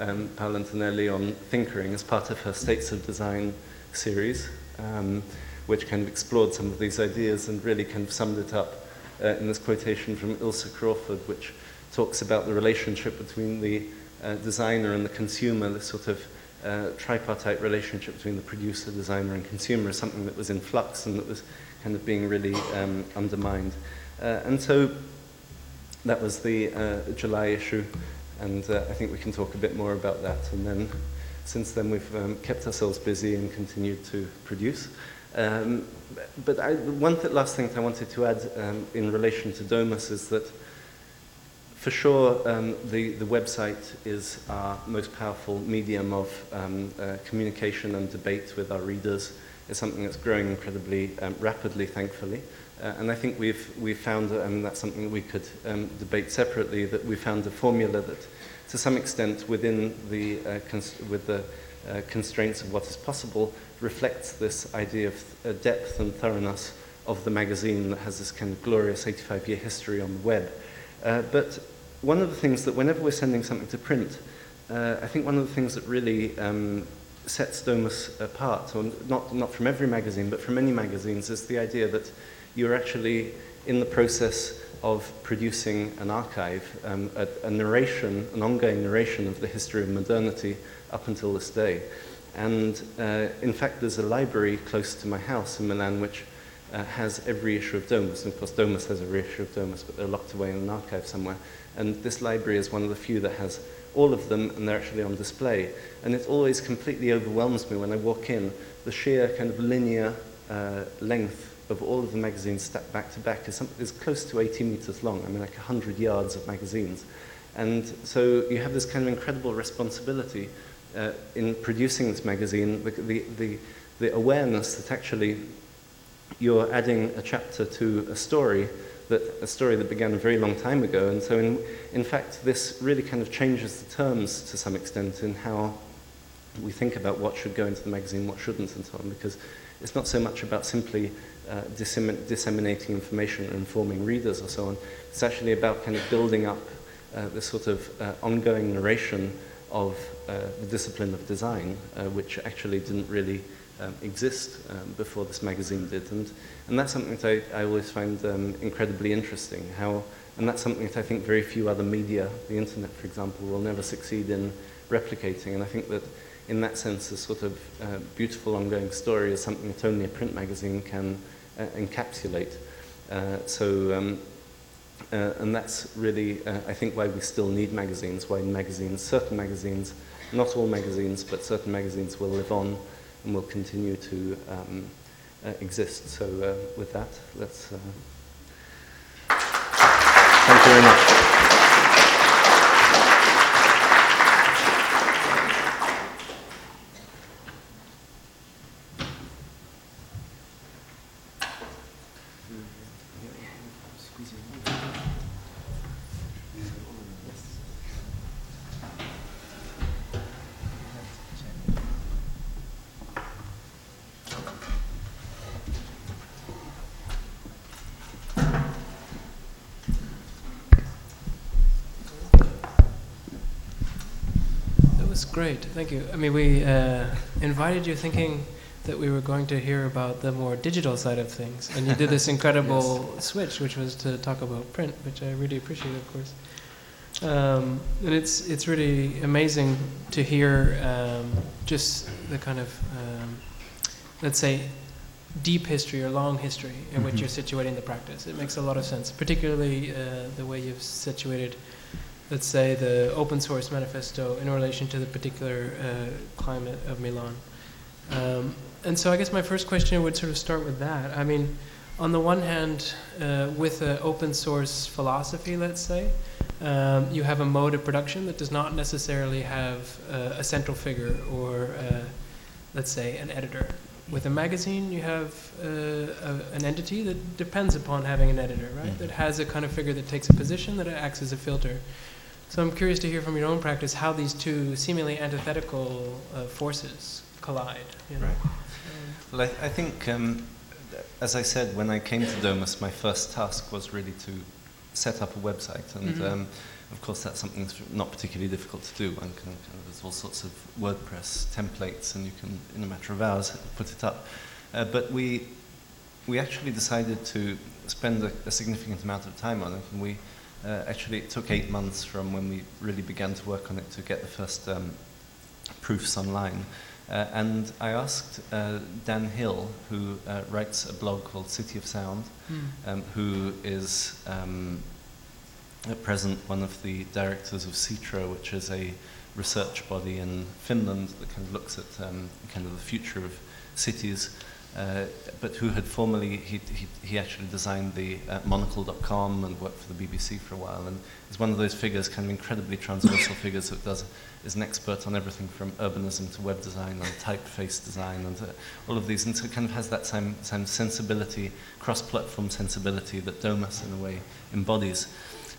um, Paola Antonelli, on thinkering as part of her States of Design series, um, which kind of explored some of these ideas and really kind of summed it up uh, in this quotation from Ilse Crawford, which talks about the relationship between the uh, designer and the consumer, this sort of uh, tripartite relationship between the producer, designer, and consumer is something that was in flux and that was kind of being really um, undermined. Uh, and so that was the uh, July issue, and uh, I think we can talk a bit more about that. And then since then, we've um, kept ourselves busy and continued to produce. Um, but I, one th- last thing I wanted to add um, in relation to Domus is that for sure um, the, the website is our most powerful medium of um, uh, communication and debate with our readers. It's something that's growing incredibly um, rapidly, thankfully. Uh, and I think we've, we've found, and that's something we could um, debate separately, that we found a formula that, to some extent, within the, uh, cons- with the uh, constraints of what is possible, reflects this idea of uh, depth and thoroughness of the magazine that has this kind of glorious 85 year history on the web. Uh, but one of the things that whenever we're sending something to print, uh, I think one of the things that really um, sets Domus apart, or not, not from every magazine, but from many magazines, is the idea that you're actually in the process of producing an archive, um, a, a narration, an ongoing narration of the history of modernity up until this day. And uh, in fact, there's a library close to my house in Milan which uh, has every issue of Domus. And of course, Domus has every issue of Domus, but they're locked away in an archive somewhere. And this library is one of the few that has all of them, and they're actually on display. And it always completely overwhelms me when I walk in, the sheer kind of linear uh, length of all of the magazines stacked back to back is, some, is close to 80 meters long. I mean, like 100 yards of magazines. And so you have this kind of incredible responsibility uh, in producing this magazine, the, the, the, the awareness that actually you're adding a chapter to a story that a story that began a very long time ago. And so, in, in fact, this really kind of changes the terms to some extent in how we think about what should go into the magazine, what shouldn't, and so on, because it's not so much about simply uh, dissemin- disseminating information and informing readers or so on. It's actually about kind of building up uh, this sort of uh, ongoing narration of uh, the discipline of design, uh, which actually didn't really um, exist um, before this magazine did. And, and that's something that I, I always find um, incredibly interesting. How, and that's something that I think very few other media, the internet, for example, will never succeed in replicating. And I think that in that sense, a sort of beautiful ongoing story is something that only a print magazine can encapsulate. Uh, so, um, uh, and that's really, uh, I think, why we still need magazines, why magazines, certain magazines, not all magazines, but certain magazines will live on and will continue to um, uh, exist. So uh, with that, let's. Uh, thank you very much.
That was great. Thank you. I mean, we uh, invited you thinking that we were going to hear about the more digital side of things, and you did this incredible switch, which was to talk about print, which I really appreciate, of course. Um, and it's it's really amazing to hear um, just the kind of um, let's say deep history or long history in which
Mhm.
you're situating the practice. It makes a lot of sense, particularly uh, the way you've situated let's say, the open source manifesto in relation to the particular uh, climate of Milan. Um, and so I guess my first question would sort of start with that. I mean, on the one hand, uh, with an open source philosophy, let's say, um, you have a mode of production that does not necessarily have uh, a central figure or, uh, let's say, an editor. With a magazine, you have uh, a, an entity that depends upon having an editor, right?
Mhm.
That has a kind of figure that takes a position, that acts as a filter. So I'm curious to hear from your own practice how these two seemingly antithetical uh, forces collide. You know?
Right. Well, I, I think, um, as I said, when I came to Domus, my first task was really to set up a website. And
Mhm.
um, of course, that's something that's not particularly difficult to do. One can, kind of, there's all sorts of WordPress templates, and you can, in a matter of hours, put it up. Uh, but we, we actually decided to spend a, a significant amount of time on it. And we uh, actually, it took eight months from when we really began to work on it to get the first um, proofs online. Uh, and I asked uh, Dan Hill, who uh, writes a blog called City of Sound,
hmm.
um, who is um, at present one of the directors of Sitra, which is a research body in Finland that kind of looks at um, kind of the future of cities. Uh, but who had formerly, he, he, he actually designed the uh, monocle.com and worked for the BBC for a while. And is one of those figures, kind of incredibly transversal figures that does, is an expert on everything from urbanism to web design and typeface design and uh, all of these. And so kind of has that same, same sensibility, cross-platform sensibility that Domus in a way embodies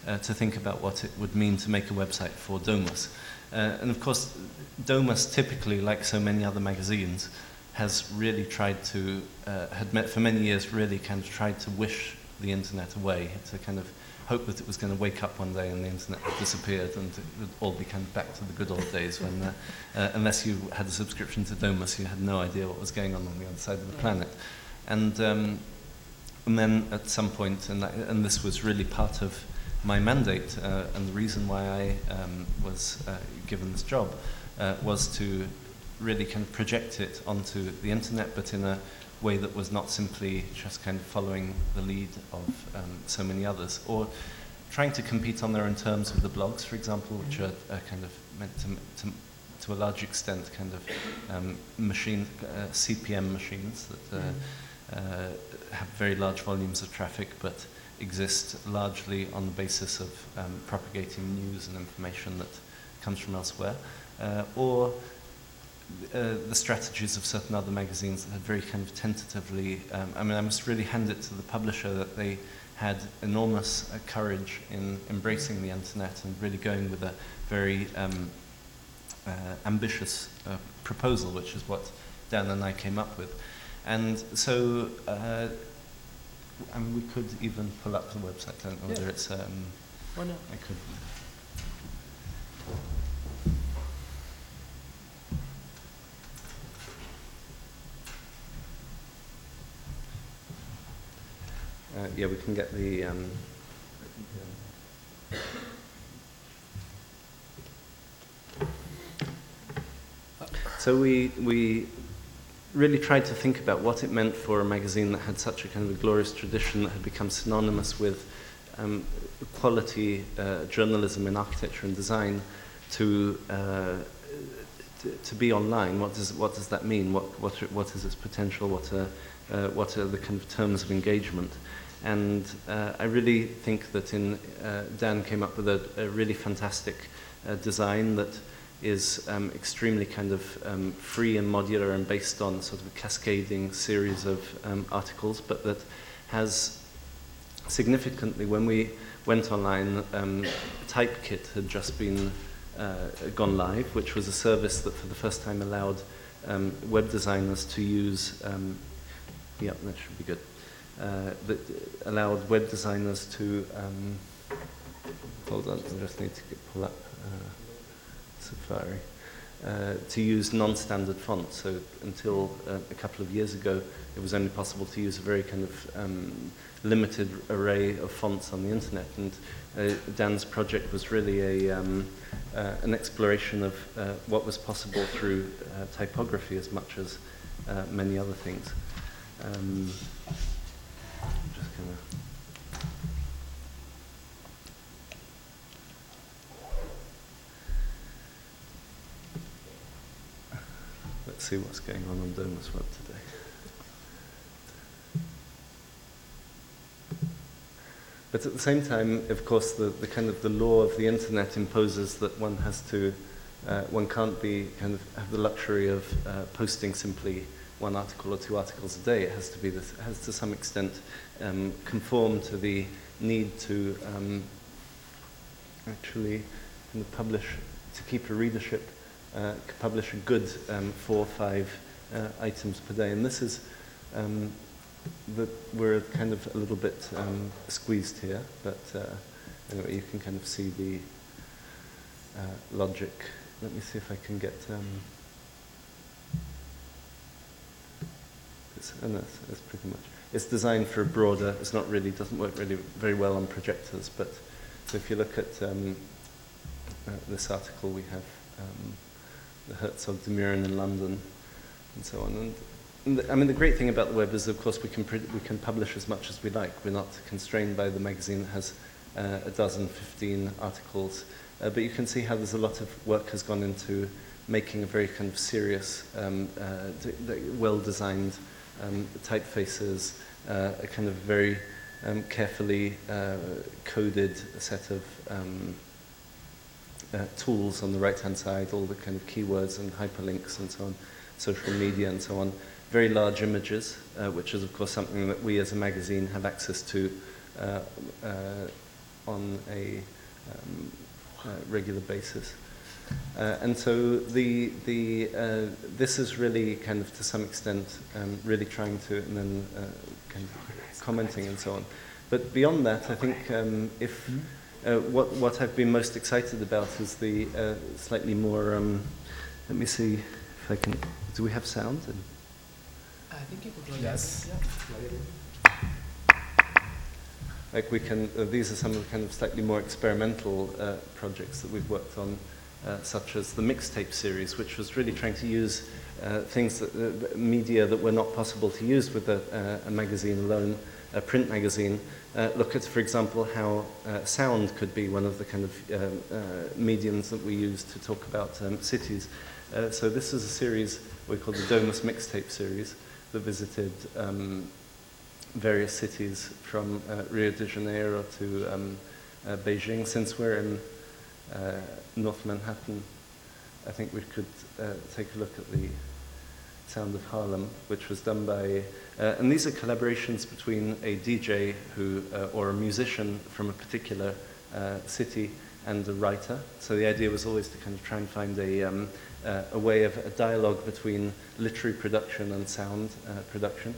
uh, to think about what it would mean to make a website for Domus. Uh, and of course, Domus typically, like so many other magazines, has really tried to, uh, had met for many years, really kind of tried to wish the internet away, to kind of hope that it was going to wake up one day and the internet had disappeared and it would all be kind of back to the good old days when, uh, uh, unless you had a subscription to Domus, you had no idea what was going on on the other side of the planet. And, um, and then at some point, and, that, and this was really part of my mandate uh, and the reason why I um, was uh, given this job uh, was to really kind of project it onto the internet, but in a way that was not simply just kind of following the lead of um, so many others, or trying to compete on their own terms with the blogs, for example, which are, are kind of meant to, to, to, a large extent, kind of um, machine uh, CPM machines that uh, uh, have very large volumes of traffic, but exist largely on the basis of um, propagating news and information that comes from elsewhere, uh, or uh, the strategies of certain other magazines that had very kind of tentatively, um, I mean, I must really hand it to the publisher that they had enormous uh, courage in embracing the internet and really going with a very um, uh, ambitious uh, proposal, which is what Dan and I came up with. And so, uh, I mean, we could even pull up the website. I don't know
yeah.
whether it's. Um,
Why not?
I could. Uh, yeah, we can get the. Um, so we we really tried to think about what it meant for a magazine that had such a kind of a glorious tradition that had become synonymous with um, quality uh, journalism in architecture and design to, uh, to, to be online. What does what does that mean? What what what is its potential? What are uh, what are the kind of terms of engagement? And uh, I really think that in uh, Dan came up with a, a really fantastic uh, design that is um, extremely kind of um, free and modular and based on sort of a cascading series of um, articles, but that has significantly, when we went online, um, Typekit had just been uh, gone live, which was a service that for the first time allowed um, web designers to use, um, yeah, that should be good, uh, that allowed web designers to, um, hold on, I just need to get, pull up. Uh, Safari, uh, to use non-standard fonts. So until uh, a couple of years ago, it was only possible to use a very kind of um, limited array of fonts on the internet. And uh, Dan's project was really a, um, uh, an exploration of uh, what was possible through uh, typography as much as many other things. Um, Let's see what's going on on Domus Web today. But at the same time, of course, the, the kind of the law of the internet imposes that one has to, uh, one can't be kind of have the luxury of uh, posting simply one article or two articles a day. It has to be this, has to some extent um, conform to the need to um, actually publish to keep a readership uh, publish a good um, four or five uh, items per day. And this is, um, the, we're kind of a little bit um, squeezed here, but uh, anyway, you can kind of see the uh, logic. Let me see if I can get. And that's, that's pretty much. It's designed for a broader. It's not really doesn't work really very well on projectors, but so if you look at um, uh, this article, we have um, the Herzog de Meuron in London, and so on. And, and the, I mean, the great thing about the web is, of course, we can, we can publish as much as we like. We're not constrained by the magazine that has uh, a dozen, 15 articles. Uh, but you can see how there's a lot of work has gone into making a very kind of serious, um, uh, well-designed um, typefaces, uh, a kind of very um, carefully uh, coded set of um, uh, tools on the right-hand side, all the kind of keywords and hyperlinks and so on, social media and so on. Very large images, uh, which is of course something that we as a magazine have access to uh, uh, on a um, regular basis. Uh, and so the, the, uh, this is really kind of to some extent um, really trying to, and then uh, kind of commenting and so on. But beyond that, I think um, if uh, what, what I've been most excited about is the uh, slightly more, um, let me see if I can, do we have sound? And,
I think you can plug
Yes.
like we can, uh, these are some of the kind of slightly more experimental uh, projects that we've worked on, uh, such as the mixtape series, which was really trying to use uh, things, that, uh, media that were not possible to use with a, uh, a magazine alone, a print magazine. Uh, look at, for example, how uh, sound could be one of the kind of um, mediums that we use to talk about um, cities. So this is a series we call the Domus Mixtape series that visited um, various cities from Rio de Janeiro to um, Beijing. Since we're in North Manhattan, I think we could uh, take a look at the Sound of Harlem, which was done by, uh, and these are collaborations between a DJ who, uh, or a musician from a particular uh, city and a writer. So the idea was always to kind of try and find a, um, uh, a way of a dialogue between literary production and sound uh, production.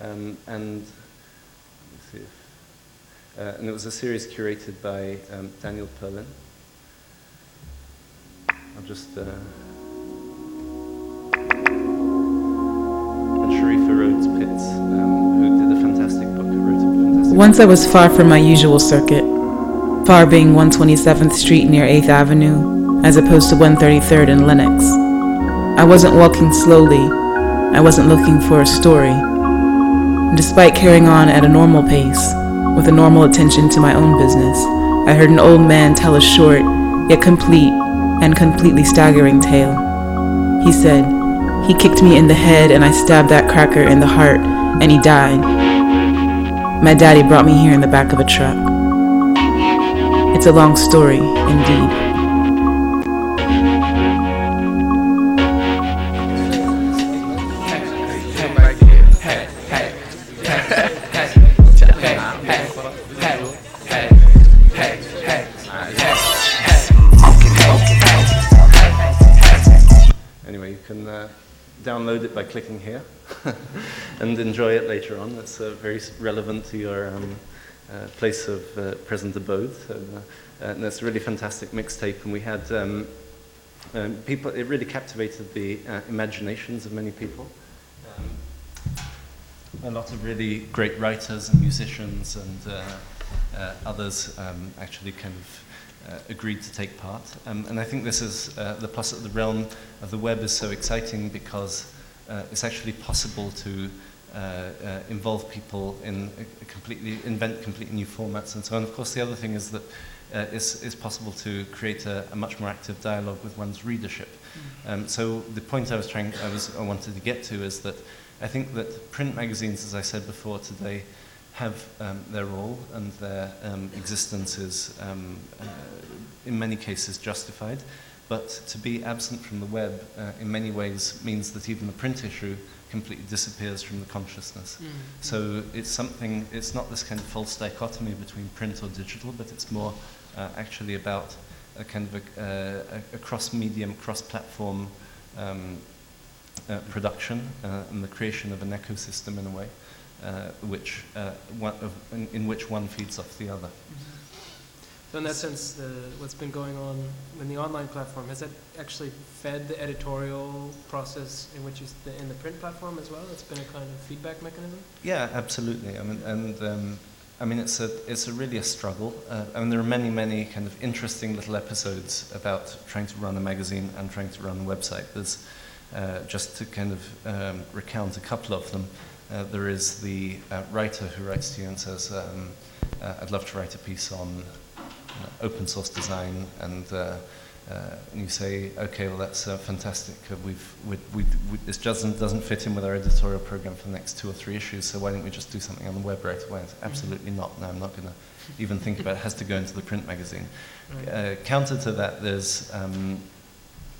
Um, and if, and it was a series curated by um, Daniel Perlin. I'll just. Uh, and Sharifa Rhodes Pitts, um, who did a fantastic book, wrote a fantastic
Once I was far from my usual circuit, far being 127th Street near 8th Avenue, as opposed to 133rd in Lenox. I wasn't walking slowly, I wasn't looking for a story. Despite carrying on at a normal pace, with a normal attention to my own business, I heard an old man tell a short, yet complete, and completely staggering tale. He said, He kicked me in the head and I stabbed that cracker in the heart, and he died. My daddy brought me here in the back of a truck. It's a long story, indeed.
Download it by clicking here and enjoy it later on. It's uh, very relevant to your um, uh, place of uh, present abode. So, uh, and it's a really fantastic mixtape, and we had um, um, people. It really captivated the uh, imaginations of many people. Um, a lot of really great writers and musicians and others um, actually kind of uh, agreed to take part. Um, and I think this is uh, the, poss- the realm of the web is so exciting because it's actually possible to uh, uh, involve people in completely invent completely new formats and so on. Of course, the other thing is that uh, it's, it's possible to create a, a much more active dialogue with one's readership. Um, so the point I was trying, I was, I wanted to get to is that I think that print magazines, as I said before today, have um, their role and their um, existence is um, uh, in many cases justified. But to be absent from the web uh, in many ways means that even the print issue completely disappears from the consciousness. So it's something, it's not this kind of false dichotomy between print or digital, but it's more uh, actually about a kind of a, uh, a, a cross-medium, cross-platform um, uh, production uh, and the creation of an ecosystem in a way, uh, which, uh, one of, in, in which one feeds off the other.
So in that sense, uh, what's been going on in the online platform, has that actually fed the editorial process in which the, in the print platform as well? It's been a kind of feedback mechanism?
Yeah, absolutely. I mean, and um, I mean, it's a it's a really a struggle. Uh, I mean, there are many, many kind of interesting little episodes about trying to run a magazine and trying to run a website. There's uh, just to kind of um, recount a couple of them. Uh, there is the uh, writer who writes to you and says, um, uh, "I'd love to write a piece on open source design and." Uh, uh, and you say, okay, well that's uh, fantastic. Uh, we've, we, we, we, this doesn't doesn't fit in with our editorial program for the next two or three issues. So why don't we just do something on the web right away? It's absolutely not. No, I'm not going to even think about it. it. Has to go into the print magazine. Uh, counter to that, there's um,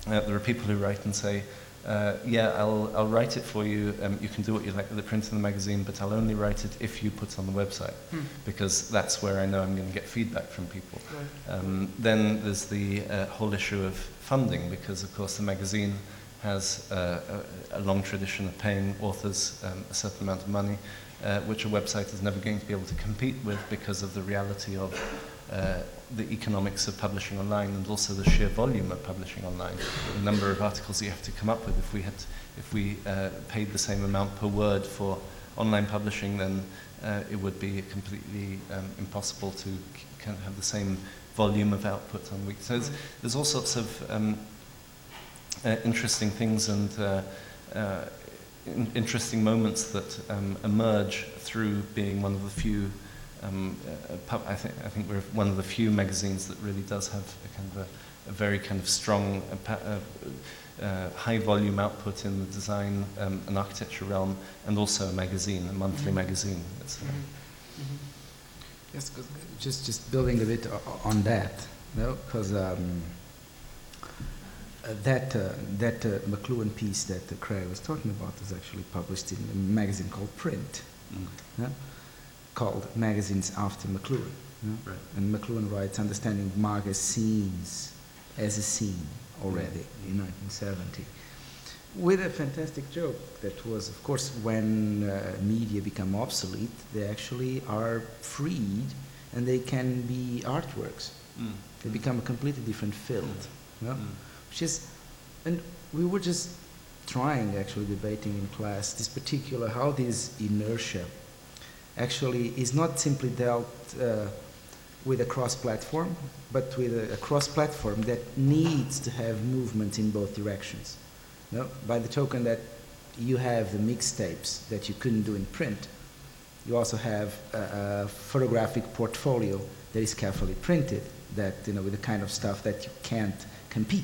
uh, there are people who write and say, uh, yeah, I'll, I'll write it for you. Um, you can do what you like with the print in the magazine, but I'll only write it if you put it on the website, hmm. because that's where I know I'm going to get feedback from people. Right. Um, then there's the uh, whole issue of funding, because of course the magazine has uh, a, a, long tradition of paying authors um, a certain amount of money, uh, which a website is never going to be able to compete with because of the reality of uh, the economics of publishing online and also the sheer volume of publishing online, the number of articles you have to come up with. If we had, if we uh, paid the same amount per word for online publishing, then uh, it would be completely um, impossible to kind of have the same volume of output on week. So there's, there's all sorts of um, uh, interesting things and uh, uh, in interesting moments that um, emerge through being one of the few um, uh, I, think, I think we're one of the few magazines that really does have a kind of a, a very kind of strong, uh, uh, uh, high volume output in the design um, and architecture realm, and also a magazine, a monthly mm-hmm. magazine. Mm-hmm.
Mm-hmm. Yes, just just building a bit on that, no, because. Um, uh, that uh, that uh, McLuhan piece that Craig was talking about is actually published in a magazine called Print. Mm. Yeah? Called Magazines After McLuhan. You know? right. And McLuhan writes Understanding Magazines as a Scene already in 1970. With a fantastic joke that was, of course, when uh, media become obsolete, they actually are freed and they can be artworks. Mm. They become a completely different field. You know? mm. Which is, and we were just trying, actually, debating in class this particular, how this inertia actually is not simply dealt uh, with a cross-platform, but with a, a cross-platform that needs to have movement in both directions. No? By the token that you have the mixtapes that you couldn't do in print, you also have a, a, photographic portfolio that is carefully printed, that you know, with the kind of stuff that you can't compete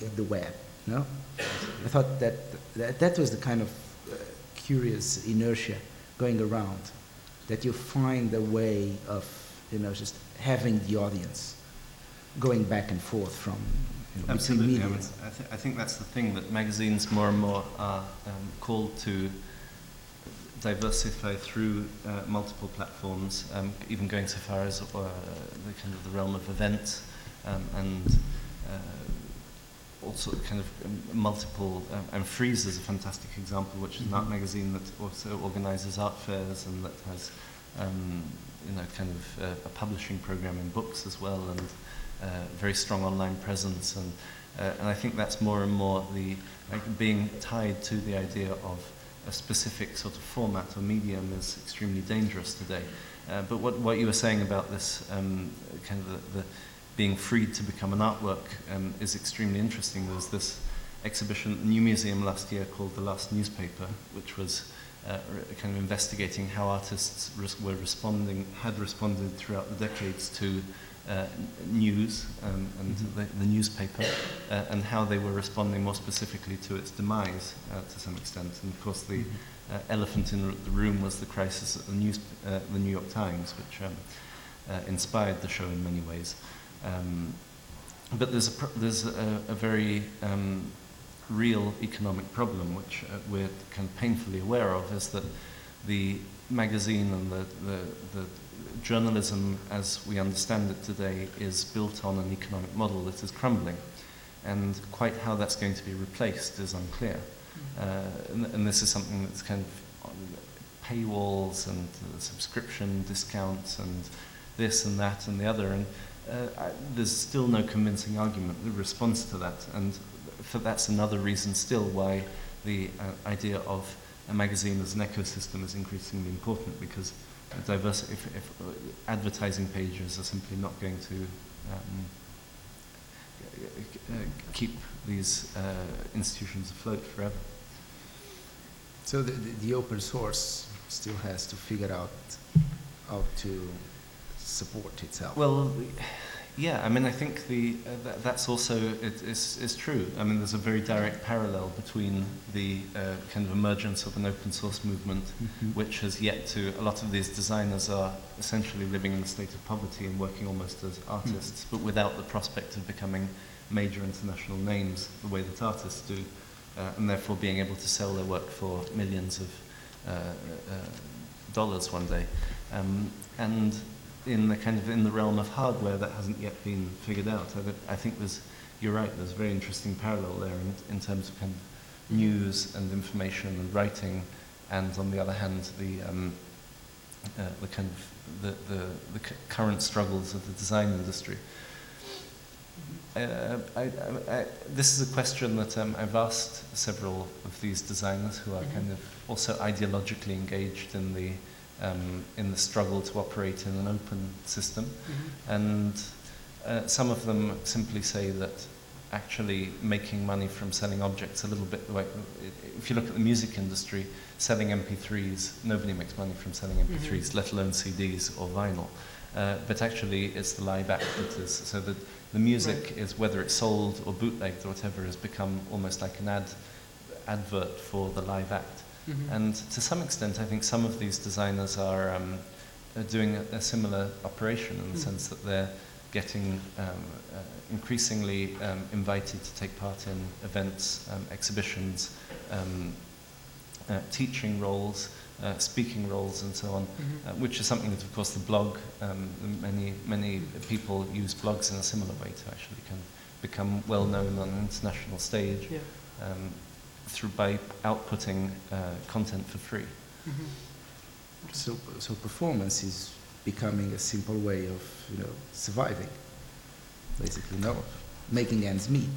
in the web. No, I thought that that, that was the kind of uh, curious inertia going around that you find a way of, you know, just having the audience going back and forth from you know,
Absolutely. I, mean, I, th- I, think that's the thing that magazines more and more are um, called to diversify through uh, multiple platforms, um, even going so far as uh, the kind of the realm of events um, and uh, also kind of um, multiple. Um, and Frieze is a fantastic example, which is mm-hmm. an art magazine that also organises art fairs and that has um, you know, kind of uh, a publishing program in books as well, and uh, very strong online presence, and uh, and I think that's more and more the like being tied to the idea of a specific sort of format or medium is extremely dangerous today. Uh, but what what you were saying about this um, kind of the, the, being freed to become an artwork um, is extremely interesting. There was this exhibition at the New Museum last year called The Last Newspaper, which was uh, kind of investigating how artists res- were responding, had responded throughout the decades to uh, news um, and mm-hmm. the, the, newspaper, uh, and how they were responding more specifically to its demise uh, to some extent. And of course, the mm-hmm. Uh, elephant in the room was the crisis at the, news, uh, the New York Times, which um, inspired the show in many ways. Um, but there's a, there's a, a very um, real economic problem, which uh, we're kind of painfully aware of, is that the magazine and the, the, the, journalism as we understand it today is built on an economic model that is crumbling. And quite how that's going to be replaced is unclear. Mm-hmm. Uh, and, and, this is something that's kind of paywalls and uh, subscription discounts and this and that and the other. And uh, I, there's still no convincing argument the response to that. And for that's another reason still why the uh, idea of a magazine as an ecosystem is increasingly important because diverse, if, if advertising pages are simply not going to um, uh, keep these uh, institutions afloat forever.
So the, the, the, open source still has to figure out how to support itself.
Well, Yeah, I mean, I think the uh, th- that's also it, is is true. I mean, there's a very direct parallel between the uh, kind of emergence of an open source movement,
Mhm.
which has yet to. A lot of these designers are essentially living in a state of poverty and working almost as artists, but without the prospect of becoming major international names the way that artists do, uh, and therefore being able to sell their work for millions of uh, uh, dollars one day. Um, and in the kind of in the realm of hardware that hasn't yet been figured out. I, I think there's, you're right, there's a very interesting parallel there in, in terms of kind of news and information and writing, and on the other hand, the, um, uh, the kind of the, the, the c- current struggles of the design industry. Uh, I, I, I, this is a question that um, I've asked several of these designers who are
Mhm.
kind of also ideologically engaged in the um, in the struggle to operate in an open system. And uh, some of them simply say that actually making money from selling objects a little bit the way, if you look at the music industry, selling MP3s, nobody makes money from selling MP3s, let alone CDs or vinyl. Uh, but actually, it's the live act that is, so that the music is, whether it's sold or bootlegged or whatever, has become almost like an ad, advert for the live act.
Mhm.
And to some extent, I think some of these designers are, um, are doing a, a similar operation in the
Mm.
sense that they're getting um, uh, increasingly um, invited to take part in events, um, exhibitions, um, uh, teaching roles, uh, speaking roles, and so on,
Mhm.
uh, which is something that, of course, the blog, um, many, many people use blogs in a similar way to actually of become well known on an international stage
Yeah.
Through by outputting uh, content for free.
Mhm.
So, so performance is becoming a simple way of, you know, surviving, basically, no, making ends meet,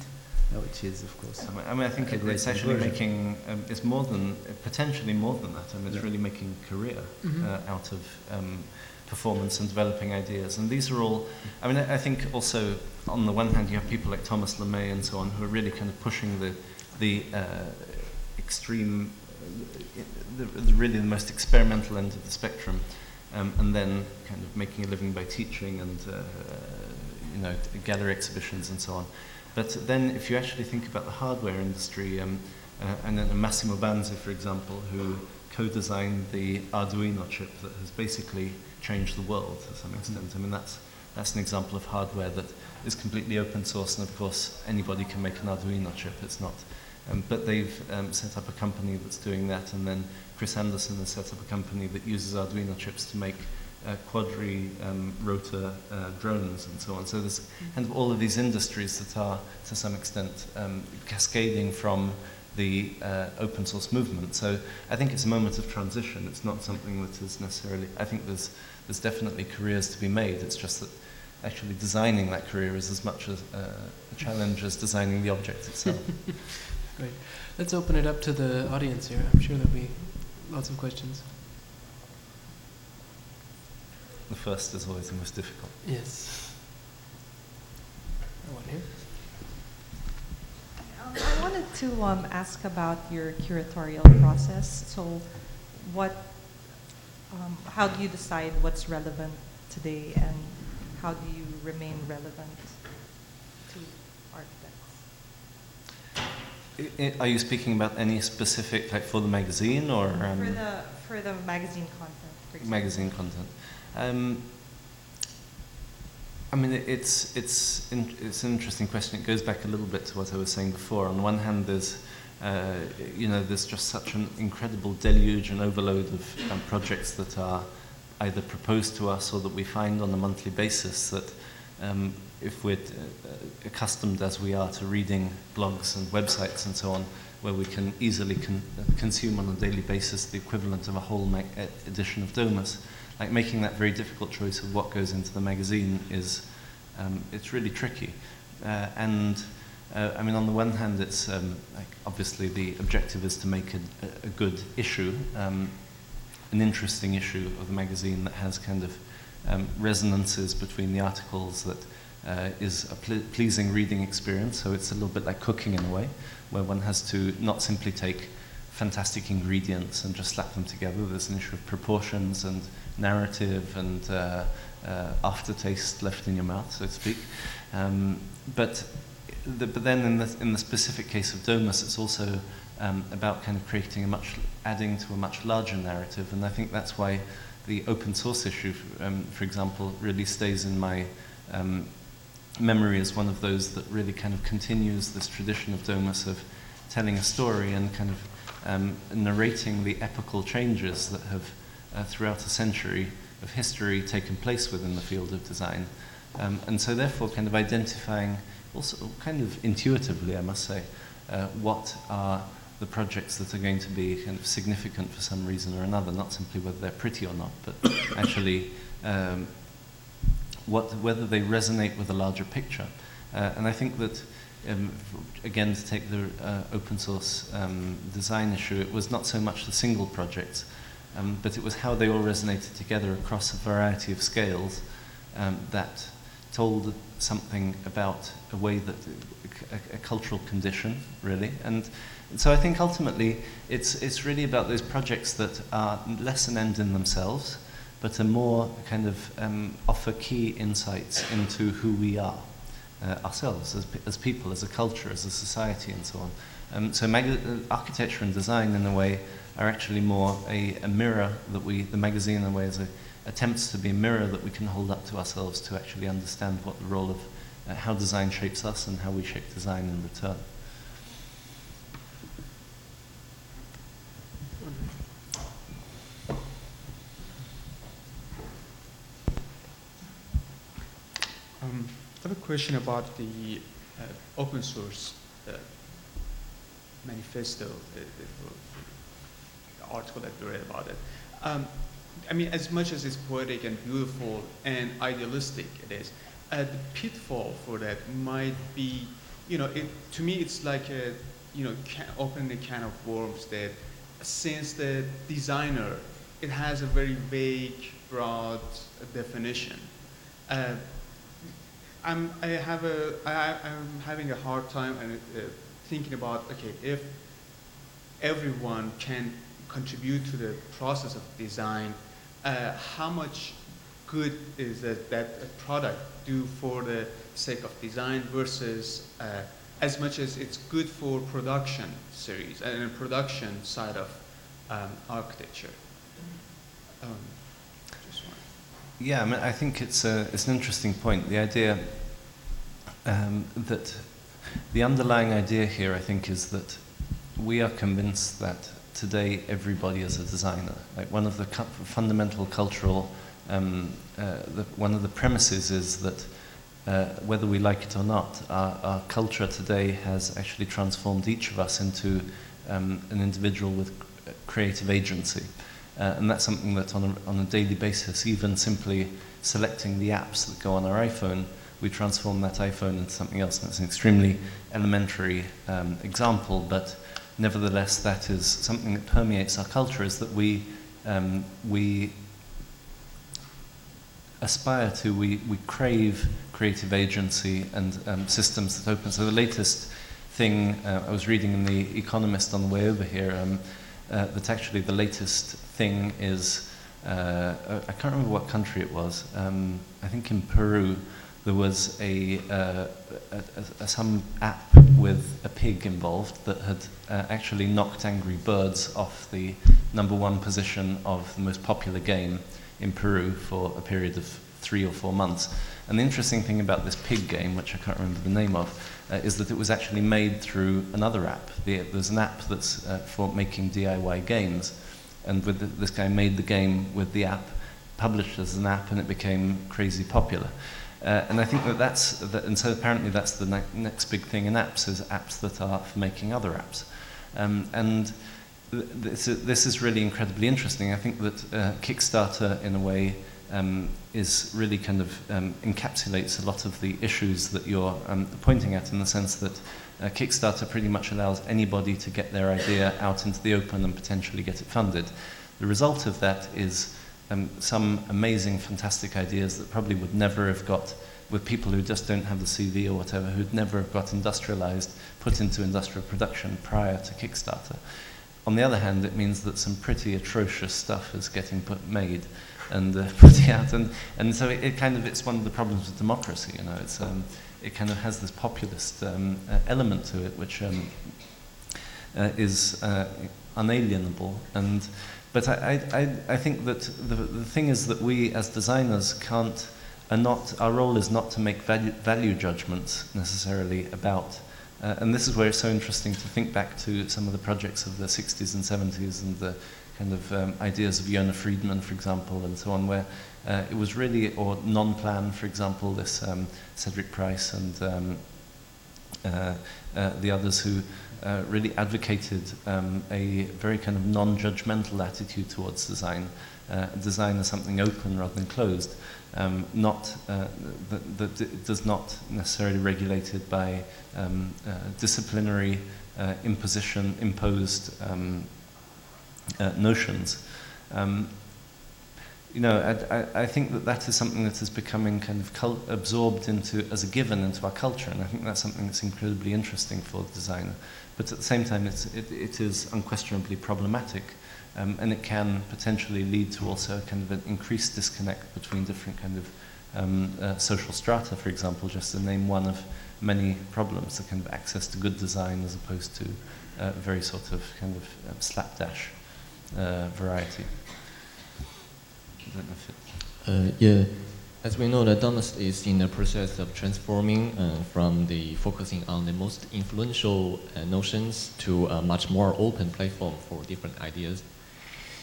no, which is, of course,
I mean, I, mean, I think
A
it,
great
it's actually
conversion.
making um, it's more than potentially more than that. I mean, it's
Yeah.
really making career
Mhm.
uh, out of um, performance and developing ideas. And these are all. I mean, I, I think also on the one hand you have people like Thomas Lommée and so on who are really kind of pushing the the uh, extreme, the, the really the most experimental end of the spectrum, um, and then kind of making a living by teaching and uh, you know gallery exhibitions and so on. But then, if you actually think about the hardware industry, um, uh, and then Massimo Banzi, for example, who co-designed the Arduino chip that has basically changed the world to some extent. I mean, that's that's an example of hardware that is completely open source, and of course, anybody can make an Arduino chip. It's not. Um, but they've um, set up a company that's doing that, and then Chris Anderson has set up a company that uses Arduino chips to make uh, quadri um, rotor uh, drones and so on. So there's kind of all of these industries that are, to some extent, um, cascading from the uh, open source movement. So I think it's a moment of transition. It's not something that is necessarily. I think there's there's definitely careers to be made. It's just that actually designing that career is as much as, uh, a challenge as designing the object itself.
Great. Let's open it up to the audience here. I'm sure there'll be lots of questions.
the first is always the most difficult.
Yes. One here.
Um, I wanted to um, ask about your curatorial process. So, what, um, how do you decide what's relevant today, and how do you remain relevant to architects?
I- I- are you speaking about any specific, like for the magazine or um,
for the for the magazine content, for example.
magazine content? Um, I mean, it's it's in, it's an interesting question. It goes back a little bit to what I was saying before. On one hand, there's uh, you know there's just such an incredible deluge and overload of um, projects that are either proposed to us or that we find on a monthly basis that um, if we're uh, accustomed as we are to reading blogs and websites and so on, where we can easily con- consume on a daily basis the equivalent of a whole edition of Domus, like making that very difficult choice of what goes into the magazine is um, it's really tricky. Uh, and uh, I mean, on the one hand, it's um, like obviously the objective is to make a, a good issue, um, an interesting issue of the magazine that has kind of um, resonances between the articles that uh, is a ple- pleasing reading experience. So it's a little bit like cooking in a way, where one has to not simply take fantastic ingredients and just slap them together. There's an issue of proportions and narrative and uh, uh, aftertaste left in your mouth, so to speak. Um, but, the, but then in the, in the specific case of Domus, it's also um, about kind of creating a much, adding to a much larger narrative, and I think that's why the open source issue, um, for example, really stays in my um, memory is one of those that really kind of continues this tradition of Domus of telling a story and kind of um, narrating the epical changes that have, uh, throughout a century of history, taken place within the field of design. Um, and so, therefore, kind of identifying, also kind of intuitively, I must say, uh, what are the projects that are going to be kind of significant for some reason or another, not simply whether they're pretty or not, but actually um, what, whether they resonate with a larger picture. Uh, and I think that, um, again, to take the uh, open source um, design issue, it was not so much the single projects, um, but it was how they all resonated together across a variety of scales um, that told something about a way that a, a cultural condition, really. And so I think ultimately it's, it's really about those projects that are less an end in themselves, but are more kind of um, offer key insights into who we are uh, ourselves as, as people, as a culture, as a society, and so on. Um, so mag- architecture and design, in a way, are actually more a, a mirror that we, the magazine, in a way, is a, attempts to be a mirror that we can hold up to ourselves to actually understand what the role of uh, how design shapes us and how we shape design in return.
Um, I have a question about the uh, open source uh, manifesto, the, article that we read about it. Um, I mean, as much as it's poetic and beautiful and idealistic it is, uh, the pitfall for that might be, you know, it, to me it's like a, you know, can, opening a can of worms that since the designer, it has a very vague, broad definition. Uh, I'm, I have a, I, I'm having a hard time and uh, thinking about, okay, if everyone can contribute to the process of design, uh, how much good is that, that product do for the sake of design versus uh, as much as it's good for production series and production side of um, architecture. Um,
yeah, I mean, I think it's, a, it's an interesting point. The idea um, that the underlying idea here, I think, is that we are convinced that today everybody is a designer. Like one of the cu- fundamental cultural, um, uh, the, one of the premises is that uh, whether we like it or not, our, our, culture today has actually transformed each of us into um, an individual with creative agency. Uh, and that's something that on a, on a daily basis, even simply selecting the apps that go on our iPhone, we transform that iPhone into something else. And That's an extremely elementary um, example, but nevertheless, that is something that permeates our culture is that we, um, we aspire to, we, we crave creative agency and um, systems that open. So the latest thing uh, I was reading in The Economist on the way over here, um, uh, that actually the latest thing is, uh, I can't remember what country it was, um, I think in Peru, there was a, uh, a, a, some app with a pig involved that had uh, actually knocked Angry Birds off the number one position of the most popular game in Peru for a period of three or four months. And the interesting thing about this pig game, which I can't remember the name of, uh, is that it was actually made through another app. The, there's an app that's uh, for making DIY games, and the, this guy made the game with the app, published as an app, and it became crazy popular. Uh, and I think that that's, that, and so apparently that's the ne- next big thing in apps, is apps that are for making other apps. Um, and th- this, is, this is really incredibly interesting. I think that uh, Kickstarter, in a way, um, is really kind of um, encapsulates a lot of the issues that you're um, pointing at in the sense that uh, Kickstarter pretty much allows anybody to get their idea out into the open and potentially get it funded. The result of that is um, some amazing, fantastic ideas that probably would never have got, with people who just don't have the CV or whatever, who'd never have got industrialized, put into industrial production prior to Kickstarter. on the other hand, it means that some pretty atrocious stuff is getting put made and uh, putting out, and, and so it, it, kind of it's one of the problems with democracy. You know, it's um, it kind of has this populist um, uh, element to it, which um, uh, is uh, unalienable. And but I, I, I think that the, the thing is that we as designers can't are not our role is not to make value, value judgments necessarily about uh, and this is where it's so interesting to think back to some of the projects of the 60s and 70s and the kind of um, ideas of Yona Friedman, for example, and so on, where uh, it was really, or non-plan, for example, this um, Cedric Price and um, uh, uh the others who uh, really advocated um, a very kind of non-judgmental attitude towards design, uh, design as something open rather than closed um, not uh, that, that does not necessarily regulated by um, disciplinary imposition imposed um, notions. You know, I, I, I, think that that is something that is becoming kind of absorbed into as a given into our culture, and I think that's something that's incredibly interesting for the designer. But at the same time, it's, it, it is unquestionably problematic um, and it can potentially lead to also kind of an increased disconnect between different kind of um, uh, social strata, for example, just to name one of many problems, the kind of access to good design as opposed to uh, very sort of kind of um, slapdash uh, variety.
Uh, yeah, as we know, the Domus is in the process of transforming uh, from the focusing on the most influential uh, notions to a much more open platform for different ideas.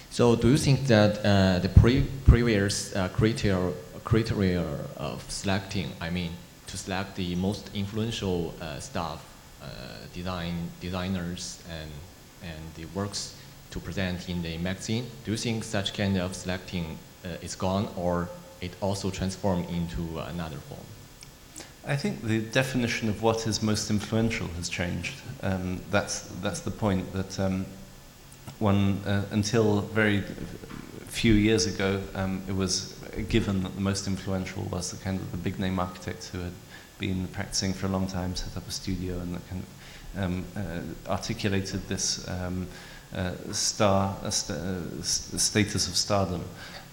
So do you think that uh, the pre previous uh, criteria, criteria of selecting, I mean, to select the most influential uh, staff, uh, design designers, and and the works to present in the magazine, do you think such kind of selecting is gone, or it also transformed into another form?
I think the definition of what is most influential has changed. Um, that's that's the point that. Um, one, uh, until very few years ago, um, it was given that the most influential was the kind of the big name architect who had been practicing for a long time, set up a studio, and that kind of um, uh, articulated this um, uh, star st status of stardom.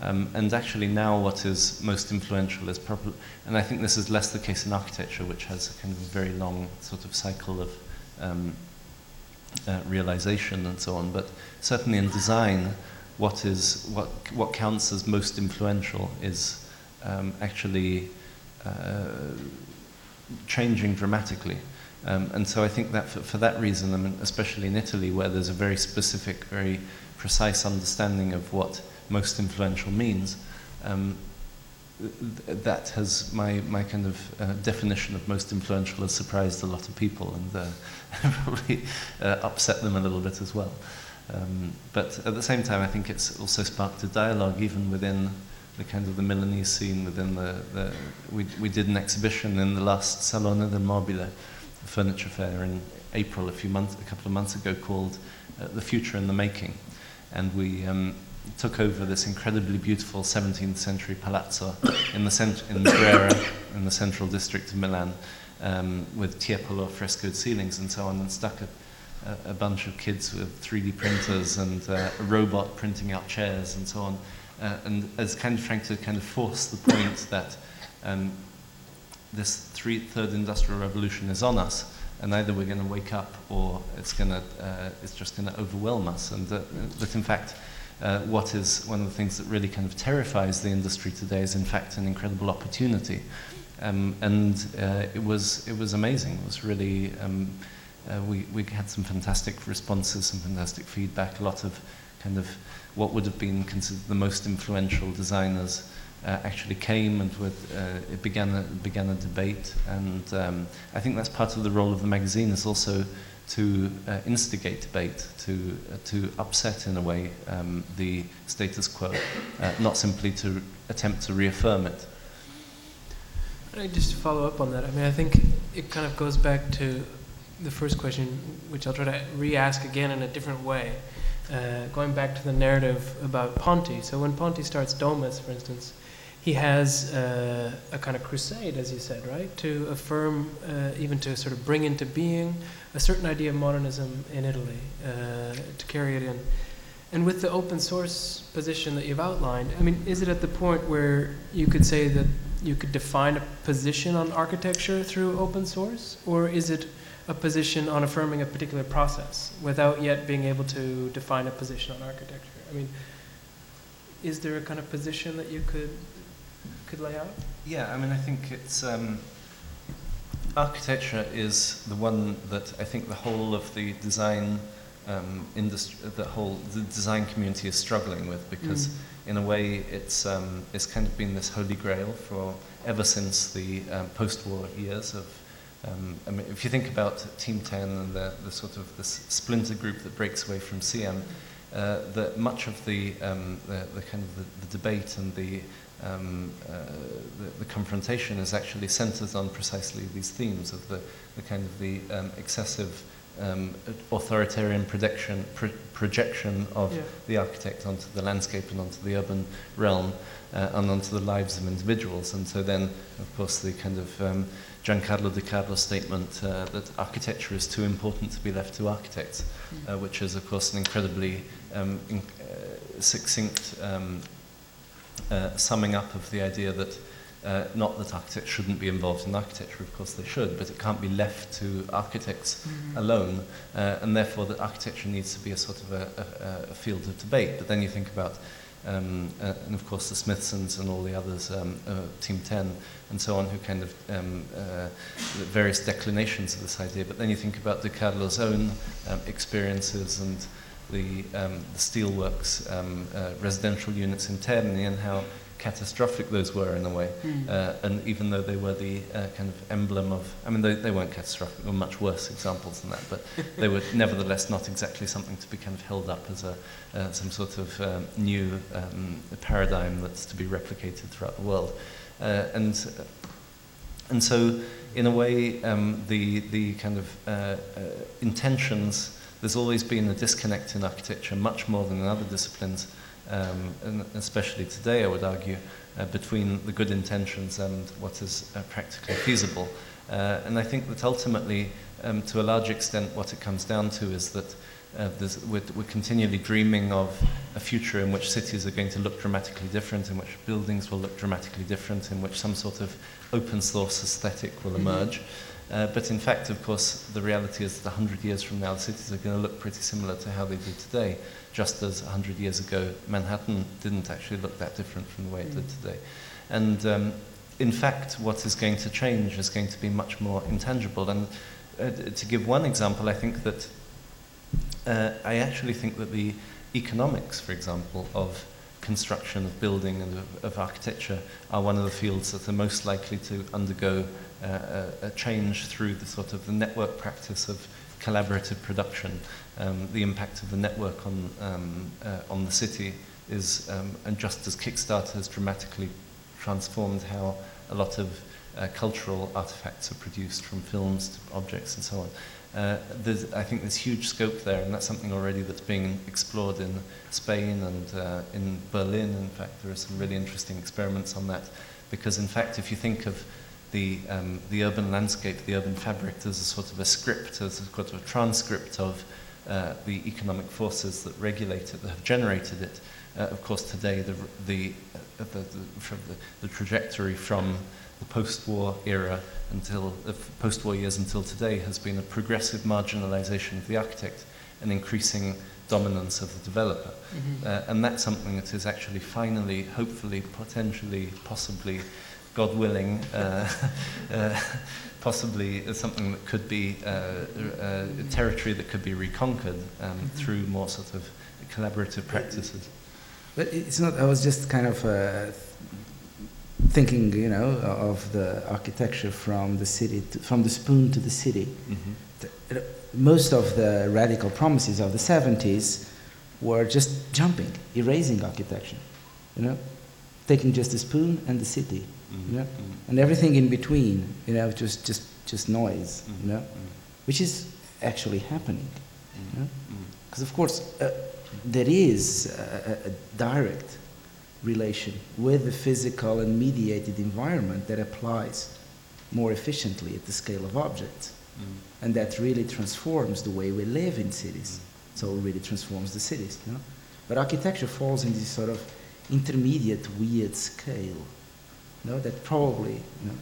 Um, and actually now what is most influential is probably, and I think this is less the case in architecture, which has a kind of very long sort of cycle of um, uh, realization and so on. But certainly in design, what is what what counts as most influential is um, actually uh, changing dramatically. Um, and so I think that for, for that reason, I mean, especially in Italy, where there's a very specific, very precise understanding of what most influential means, um, that has my, my kind of uh, definition of most influential has surprised a lot of people and uh, probably uh, upset them a little bit as well. Um, but at the same time, I think it's also sparked a dialogue even within the kind of the Milanese scene. Within the, the we, we did an exhibition in the last Salone del Mobile, furniture fair in April a few months, a couple of months ago, called uh, "The Future in the Making," and we. Um, took over this incredibly beautiful 17th century palazzo in the cent- in Brera, in the central district of Milan, um, with Tiepolo frescoed ceilings and so on, and stuck a, a, bunch of kids with 3D printers and uh, a robot printing out chairs and so on, uh, and as kind of trying to kind of force the point that um, this three, third industrial revolution is on us, and either we're going to wake up or it's going to uh, it's just going to overwhelm us, and that in fact uh, what is one of the things that really kind of terrifies the industry today is in fact an incredible opportunity. Um, and uh, it was it was amazing. It was really um, uh, we we had some fantastic responses, some fantastic feedback. A lot of kind of what would have been considered the most influential designers uh, actually came and with, uh, it began a, began a debate. And um, I think that's part of the role of the magazine is also to uh, instigate debate, to, uh, to upset in a way um, the status quo, uh, not simply to attempt to reaffirm it.
I just follow up on that. I mean, I think it kind of goes back to the first question, which I'll try to re-ask again in a different way. Uh, going back to the narrative about Ponti. So when Ponti starts Domus, for instance, he has uh, a kind of crusade, as you said, right, to affirm, uh, even to sort of bring into being a certain idea of modernism in Italy, uh, to carry it in. And with the open source position that you've outlined, I mean, is it at the point where you could say that you could define a position on architecture through open source, or is it a position on affirming a particular process without yet being able to define a position on architecture? I mean, is there a kind of position that you could could lay out?
Yeah, I mean, I think it's um, architecture is the one that I think the whole of the design um, industry, the whole the design community is struggling with because,
Mm.
in a way, it's um, it's kind of been this holy grail for ever since the um, post-war years of. Um, I mean, if you think about Team 10 and the, the sort of this splinter group that breaks away from CIAM, uh, that much of the, um, the, the kind of the, the debate and the, um, uh, the, the confrontation is actually centered on precisely these themes of the, the kind of the um, excessive um, authoritarian projection, pro- projection of
Yeah.
the architect onto the landscape and onto the urban realm uh, and onto the lives of individuals. And so then, of course, the kind of um, Giancarlo De Carlo statement uh, that architecture is too important to be left to architects, uh, which is, of course, an incredibly um, in, uh, succinct um, uh, summing up of the idea that uh, not that architects shouldn't be involved in architecture, of course they should, but it can't be left to architects alone, uh, and therefore that architecture needs to be a sort of a, a, a field of debate. But then you think about, um, uh, and of course the Smithsons and all the others, um, uh, Team 10 and so on, who kind of um, uh, various declinations of this idea. But then you think about De Carlo's own um, experiences and the, um, the steelworks um, uh, residential units in Terni and how catastrophic those were in a way. Uh, and even though they were the uh, kind of emblem of, I mean, they, they weren't catastrophic, they were much worse examples than that, but they were nevertheless not exactly something to be kind of held up as a, uh, some sort of um, new um, paradigm that's to be replicated throughout the world. Uh, and, and so, in a way, um, the, the kind of uh, uh, intentions, there's always been a disconnect in architecture, much more than in other disciplines, um, and especially today, I would argue, uh, between the good intentions and what is uh, practically feasible. Uh, and I think that ultimately, um, to a large extent, what it comes down to is that uh, we're, we're continually dreaming of a future in which cities are going to look dramatically different, in which buildings will look dramatically different, in which some sort of open source aesthetic will emerge. Uh, but in fact, of course, the reality is that 100 years from now, the cities are going to look pretty similar to how they do today, just as 100 years ago, Manhattan didn't actually look that different from the way it did today. And um, in fact, what is going to change is going to be much more intangible. And uh, to give one example, I think that uh, I actually think that the economics, for example, of construction, of building, and of, of architecture are one of the fields that are most likely to undergo a, a change through the sort of the network practice of collaborative production. Um, the impact of the network on, um, uh, on the city is, um, and just as Kickstarter has dramatically transformed how a lot of uh, cultural artifacts are produced from films to objects and so on. Uh, I think there's huge scope there, and that's something already that's being explored in Spain and uh, in Berlin. In fact, there are some really interesting experiments on that, because in fact, if you think of the, um, the urban landscape, the urban fabric, as a sort of a script, as a sort of a transcript of uh, the economic forces that regulate it, that have generated it. Uh, of course, today, the, the, uh, the, the, from the, the trajectory from the post-war era until the post-war years until today has been a progressive marginalization of the architect and increasing dominance of the developer. Uh, and that's something that is actually finally, hopefully, potentially, possibly, God willing, uh, uh, possibly something that could be uh, uh, territory that could be reconquered um, through more sort of collaborative practices.
But it's not, I was just kind of uh, thinking, you know, of the architecture from the city, to, from the spoon to the city.
Mhm.
Most of the radical promises of the 70s were just jumping, erasing architecture, you know, taking just the spoon and the city. You know,
Mhm.
and everything in between, you know, just, just, just noise,
Mhm.
you know, which is actually happening. Yeah.
Mhm.
Because, of course, uh, there is a, a, direct relation with the physical and mediated environment that applies more efficiently at the scale of objects.
Mm.
And that really transforms the way we live in cities. So it really transforms the cities. You know? But architecture falls in this sort of intermediate, weird scale. You know, that probably, you know,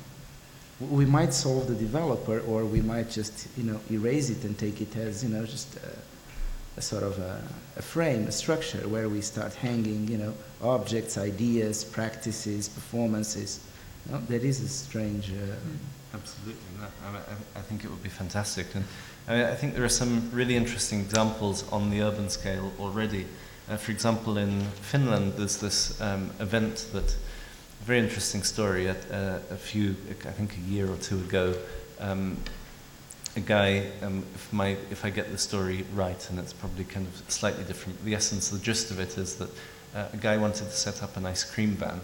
we might solve the developer, or we might just, you know, erase it and take it as, you know, just a, a sort of a, a frame, a structure where we start hanging, you know, objects, ideas, practices, performances. You know, that is a strange. Uh,
Absolutely. No, I, I, think it would be fantastic. And I, mean, I think there are some really interesting examples on the urban scale already. Uh, for example, in Finland, there's this um, event that, very interesting story, at, uh, a few, I think a year or two ago, um, a guy, um, if, my, if I get the story right, and it's probably kind of slightly different, the essence, the gist of it is that uh, a guy wanted to set up an ice cream van,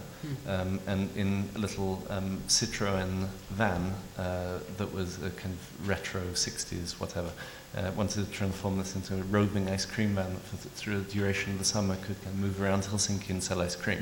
um, and in a little um, Citroen van uh, that was a kind of retro 60s, whatever, uh, wanted to transform this into a roving ice cream van that for th- through the duration of the summer could kind of move around Helsinki and sell ice cream.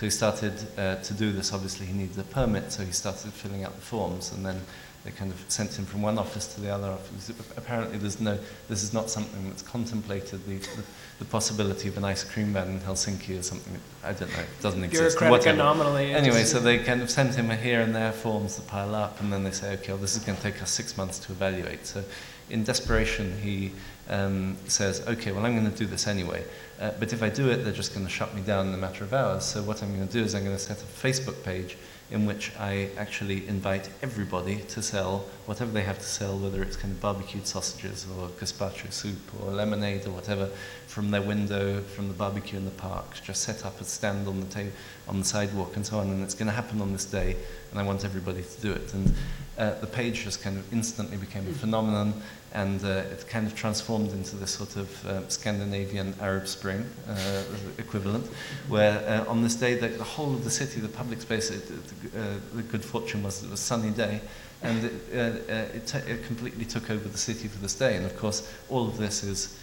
So he started uh, to do this. Obviously, he needed a permit, so he started filling out the forms, and then they kind of sent him from one office to the other office. Apparently, there's no, this is not something that's contemplated. The, the, the possibility of an ice cream van in Helsinki or something I don't know, it doesn't exist.
Bureaucratic anomaly.
Anyway, so they kind of sent him a here and there forms that pile up, and then they say, okay, well, this is going to take us six months to evaluate. So, in desperation, he um, says, okay, well, I'm going to do this anyway. Uh, but if I do it, they're just going to shut me down in a matter of hours. So, what I'm going to do is I'm going to set up a Facebook page in which I actually invite everybody to sell whatever they have to sell, whether it's kind of barbecued sausages or gazpacho soup or lemonade or whatever, from their window, from the barbecue in the park. Just set up a stand on the ta- on the sidewalk and so on, and it's going to happen on this day, and I want everybody to do it. And uh, the page just kind of instantly became a phenomenon, and uh, it kind of transformed into this sort of uh, Scandinavian Arab Spring uh, equivalent, where uh, on this day the, the whole of the city, the public space, it, it, uh, the good fortune was it was a sunny day, and it, uh, it completely took over the city for this day. And of course, all of this is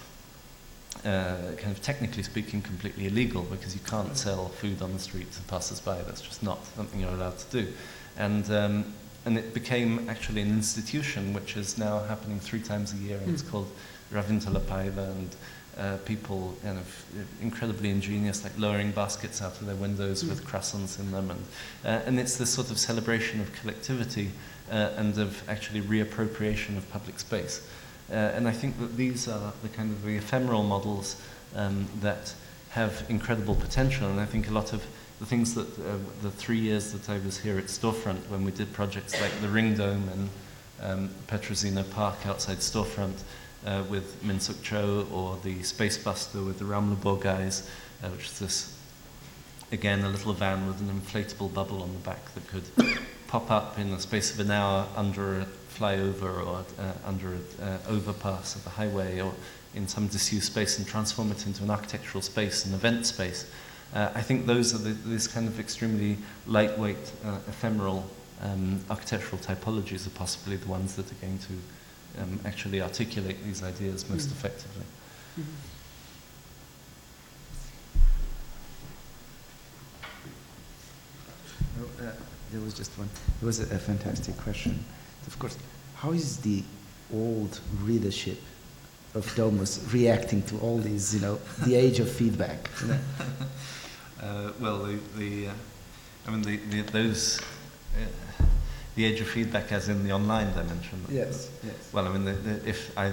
uh, kind of technically speaking completely illegal because you can't sell food on the street to passers-by. That's just not something you're allowed to do. And, um, and it became actually an institution which is now happening three times a year and it's called Ravintolapaiva and uh, people kind of incredibly ingenious, like lowering baskets out of their windows with croissants in them. And, uh, and it's this sort of celebration of collectivity uh, and of actually reappropriation of public space. Uh, and I think that these are the kind of the ephemeral models um, that have incredible potential. And I think a lot of the things that uh, the three years that I was here at Storefront, when we did projects like the Ring Dome and um, Petrosino Park outside Storefront uh, with Min Suk Cho, or the Space Buster with the Raumlabor guys, uh, which is this, again, a little van with an inflatable bubble on the back that could pop up in the space of an hour under a flyover or uh, under an uh, overpass of a highway or in some disused space and transform it into an architectural space, an event space. Uh, I think those are the, these kind of extremely lightweight, uh, ephemeral um, architectural typologies are possibly the ones that are going to um, actually articulate these ideas most effectively.
Oh, uh, there was just one. It was a, a fantastic question. Of course, how is the old readership of Domus reacting to all these, you know, the age of feedback? You know?
Uh, well, the, the uh, I mean, the, the, those, uh, the age of feedback as in the online dimension.
Yes, yes.
Well, I mean, the, the, if I,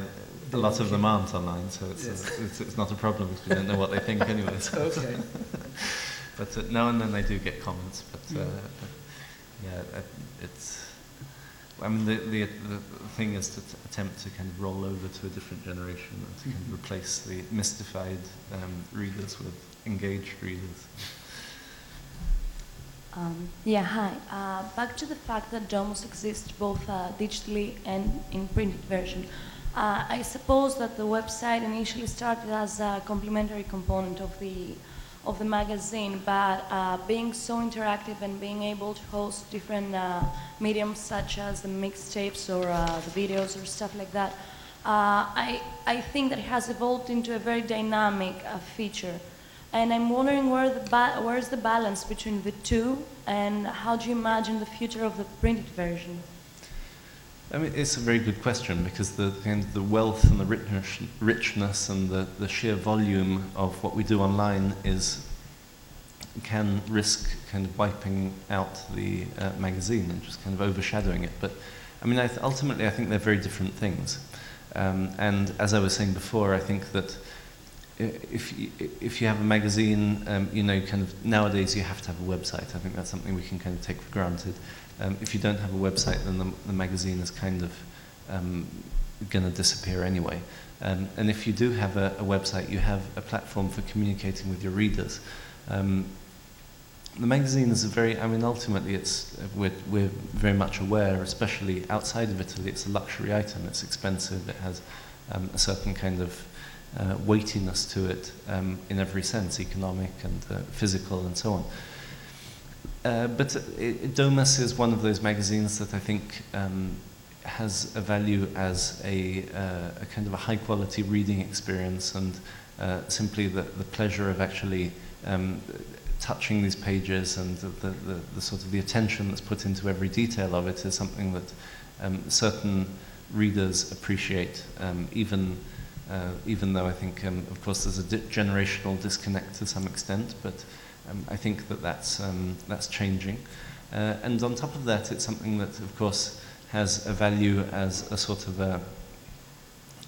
a lot of them aren't online, so it's,
Yes.
uh, it's, it's not a problem because we don't know what they think anyway. So.
Okay.
but uh, now and then they do get comments, but, uh, yeah. I mean, the, the, the thing is to t- attempt to kind of roll over to a different generation and to kind of replace the mystified um, readers with engaged readers.
Um, yeah, hi. Uh, back to the fact that Domus exists both uh, digitally and in printed version. Uh, I suppose that the website initially started as a complementary component of the of the magazine, but uh, being so interactive and being able to host different uh, mediums such as the mixtapes or uh, the videos or stuff like that, uh, I, I think that it has evolved into a very dynamic uh, feature. And I'm wondering where the ba- where's the balance between the two, and how do you imagine the future of the printed version?
I mean, it's a very good question because the kind of the wealth and the richness, richness and the, the sheer volume of what we do online is can risk kind of wiping out the uh, magazine and just kind of overshadowing it. But I mean, I ultimately, I think they're very different things. Um, and as I was saying before, I think that if you, if you have a magazine, um, you know, kind of nowadays you have to have a website. I think that's something we can kind of take for granted. Um, if you don't have a website, then the, the magazine is kind of um, going to disappear anyway. Um, and if you do have a, a website, you have a platform for communicating with your readers. Um, the magazine is a very, I mean, ultimately, it's we're, we're very much aware, especially outside of Italy, it's a luxury item. It's expensive. It has um, a certain kind of uh, weightiness to it um, in every sense, economic and uh, physical, and so on. Uh, but it, Domus is one of those magazines that I think um, has a value as a, uh, a kind of a high quality reading experience and uh, simply the, the pleasure of actually um, touching these pages and the, the, the, sort of the attention that's put into every detail of it is something that um, certain readers appreciate, um, even, uh, even though I think, um, of course, there's a di- generational disconnect to some extent, but um, I think that that's, um, that's changing. Uh, and on top of that, it's something that, of course, has a value as a sort of a,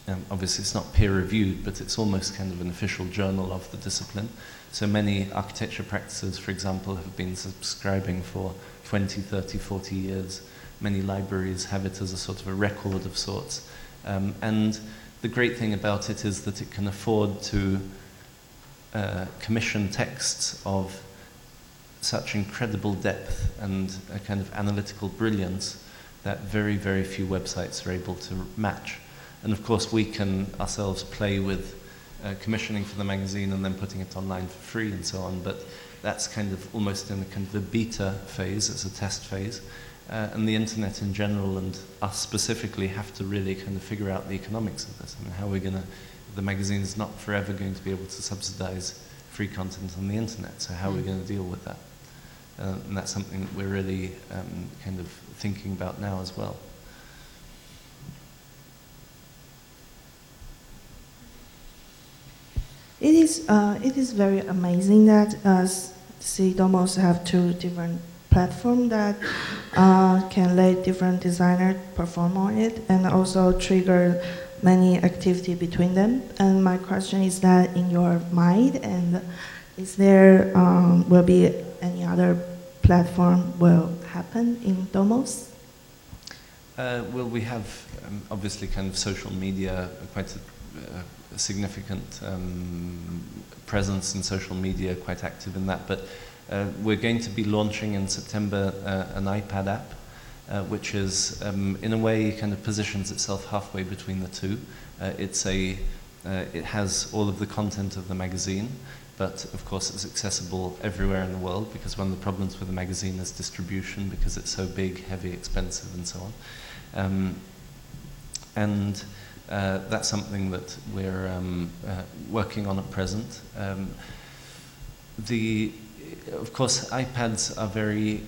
um, obviously it's not peer reviewed, but it's almost kind of an official journal of the discipline. So many architecture practices, for example, have been subscribing for 20, 30, 40 years. Many libraries have it as a sort of a record of sorts. Um, and the great thing about it is that it can afford to uh, commission texts of such incredible depth and a kind of analytical brilliance that very, very few websites are able to match. And of course, we can ourselves play with uh, commissioning for the magazine and then putting it online for free and so on. But that's kind of almost in a kind of a beta phase, it's a test phase. Uh, and the internet in general and us specifically have to really kind of figure out the economics of this and how we're going to. The magazine is not forever going to be able to subsidize free content on the internet, so how are we going to deal with that? Uh, and that's something that we're really um, kind of thinking about now as well.
It is, uh, it is very amazing that uh, CDOMOS have two different platforms that uh, can let different designers perform on it and also trigger many activity between them. And my question is that in your mind, and is there um, will be any other platform will happen in Domus?
Uh, well, we have um, obviously kind of social media, quite a, a significant um, presence in social media, quite active in that. But uh, we're going to be launching in September uh, an iPad app, uh, which is, um, in a way, kind of positions itself halfway between the two. Uh, it's a, uh, it has all of the content of the magazine, but of course it's accessible everywhere in the world because one of the problems with the magazine is distribution because it's so big, heavy, expensive, and so on. Um, and uh, that's something that we're um, uh, working on at present. Um, the, of course, iPads are very,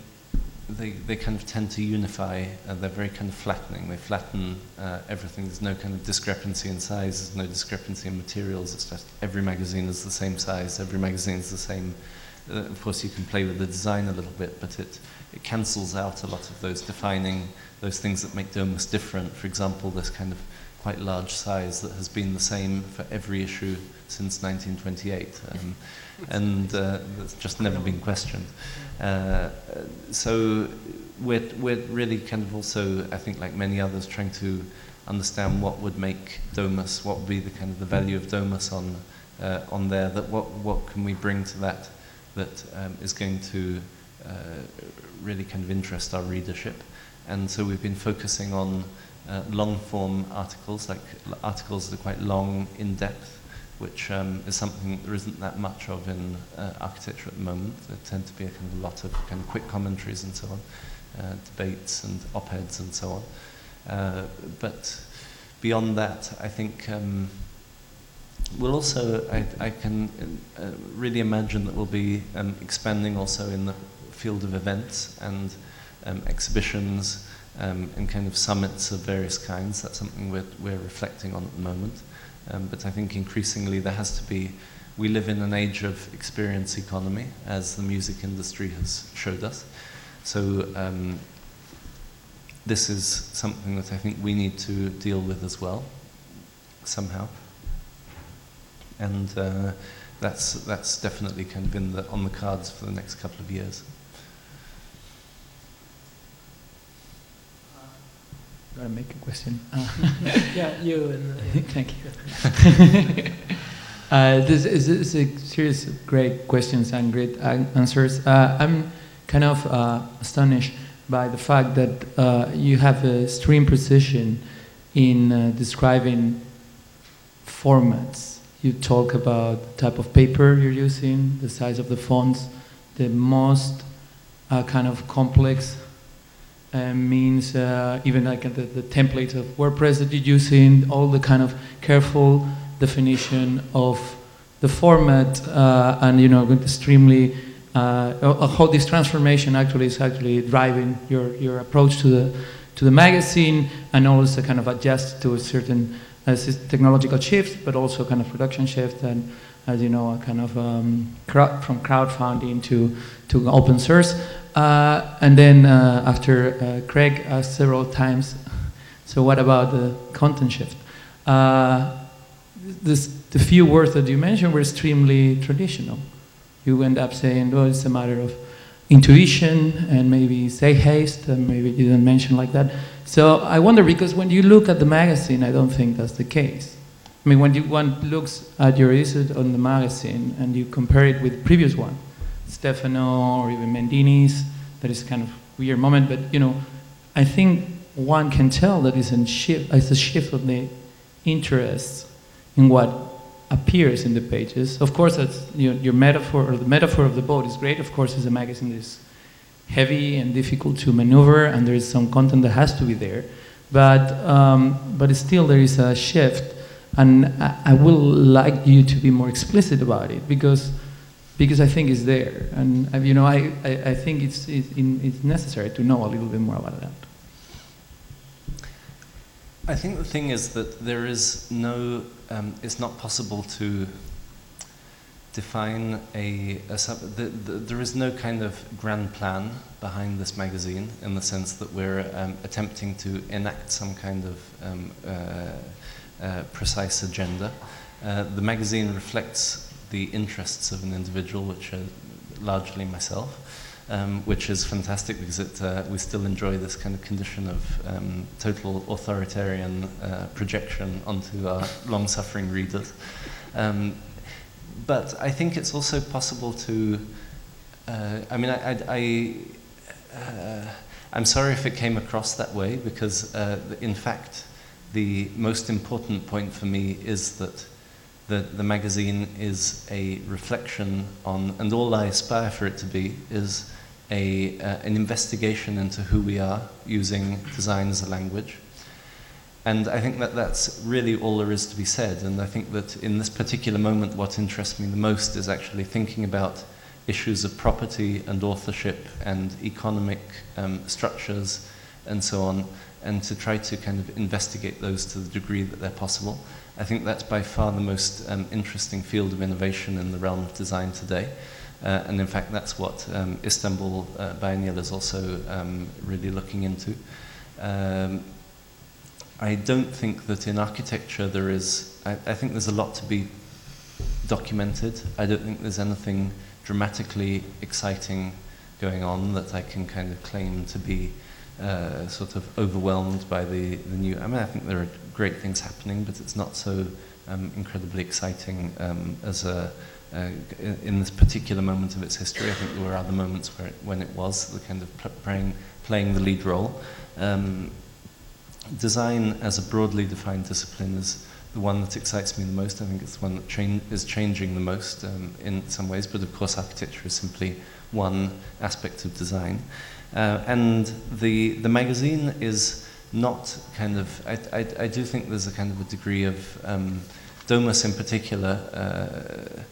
they, they kind of tend to unify, uh, they're very kind of flattening. They flatten uh, everything. There's no kind of discrepancy in size, there's no discrepancy in materials. It's just every magazine is the same size, every magazine is the same. Uh, of course, you can play with the design a little bit, but it, it cancels out a lot of those defining, those things that make Domus different. For example, this kind of quite large size that has been the same for every issue since 1928, um, and uh, that's just never been questioned. Uh, so we're, we're really kind of also, I think, like many others, trying to understand what would make Domus, what would be the kind of the value of Domus on uh, on there. That what what can we bring to that that um, is going to uh, really kind of interest our readership. And so we've been focusing on uh, long form articles, like articles that are quite long, in depth, which um, is something there isn't that much of in uh, architecture at the moment. There tend to be a kind of lot of kind of quick commentaries and so on, uh, debates and op eds and so on. Uh, but beyond that, I think um, we'll also, I, I can uh, really imagine that we'll be um, expanding also in the field of events and um, exhibitions um, and kind of summits of various kinds. That's something we're, we're reflecting on at the moment. Um, but I think increasingly there has to be, we live in an age of experience economy, as the music industry has showed us. So um, this is something that I think we need to deal with as well, somehow. And uh, that's, that's definitely kind of in the, on the cards for the next couple of years.
I make a question? Uh,
yeah, you and.
Thank you. uh, this is, is, a series of great questions and great answers. Uh, I'm kind of uh, astonished by the fact that uh, you have a extreme precision in uh, describing formats. You talk about the type of paper you're using, the size of the fonts, the most uh, kind of complex means uh, even like the, the templates of WordPress that you're using, all the kind of careful definition of the format uh, and you know extremely uh, how this transformation actually is actually driving your, your approach to the, to the magazine and also kind of adjust to a certain uh, technological shift, but also kind of production shift and as you know, a kind of um, crowd, from crowdfunding to, to open source. Uh, and then uh, after uh, Craig asked several times, so what about the content shift? This, the few words that you mentioned were extremely traditional you end up saying, well, it's a matter of intuition and maybe say haste, and maybe you didn't mention like that. So I wonder because when you look at the magazine, I don't think that's the case. I mean, when you, one looks at your essay on the magazine and you compare it with previous one, Stefano or even Mendini's, that is kind of weird moment, but you know, I think one can tell that it's a shift, it's a shift of the interests in what appears in the pages. Of course, that's your, your metaphor, or the metaphor of the boat is great. Of course, it's a magazine that is heavy and difficult to maneuver, and there is some content that has to be there. But, um, but still, there is a shift, and I, I will like you to be more explicit about it because, because I think it's there, and you know, I, I, I think it's, it's, it's necessary to know a little bit more about that.
I think the thing is that there is no, um, it's not possible to define a, a the, the, there is no kind of grand plan behind this magazine in the sense that we're um, attempting to enact some kind of um, uh, uh, precise agenda. Uh, the magazine reflects the interests of an individual, which are largely myself um, which is fantastic because it, uh, we still enjoy this kind of condition of um, total authoritarian uh, projection onto our long-suffering readers. Um, but I think it's also possible to, uh, I mean, I, I, I am uh, sorry if it came across that way because uh, in fact, the most important point for me is that the, the magazine is a reflection on, and all I aspire for it to be is a, uh, an investigation into who we are using design as a language. And I think that that's really all there is to be said. And I think that in this particular moment, what interests me the most is actually thinking about issues of property and authorship and economic um, structures and so on, and to try to kind of investigate those to the degree that they're possible. I think that's by far the most um, interesting field of innovation in the realm of design today. Uh, and in fact, that's what um, Istanbul uh, Biennial is also um, really looking into. Um, I don't think that in architecture there is, I, I, think there's a lot to be documented. I don't think there's anything dramatically exciting going on that I can kind of claim to be uh, sort of overwhelmed by the, the new. I mean, I think there are great things happening, but it's not so um, incredibly exciting um, as a uh, in, this particular moment of its history. I think there were other moments where it, when it was the kind of playing, playing the lead role. Um, design as a broadly defined discipline is the one that excites me the most. I think it's the one that is changing the most um, in some ways, but of course architecture is simply one aspect of design. Uh, and the, the magazine is not kind of, I, I, I, do think there's a kind of a degree of um, Domus in particular uh,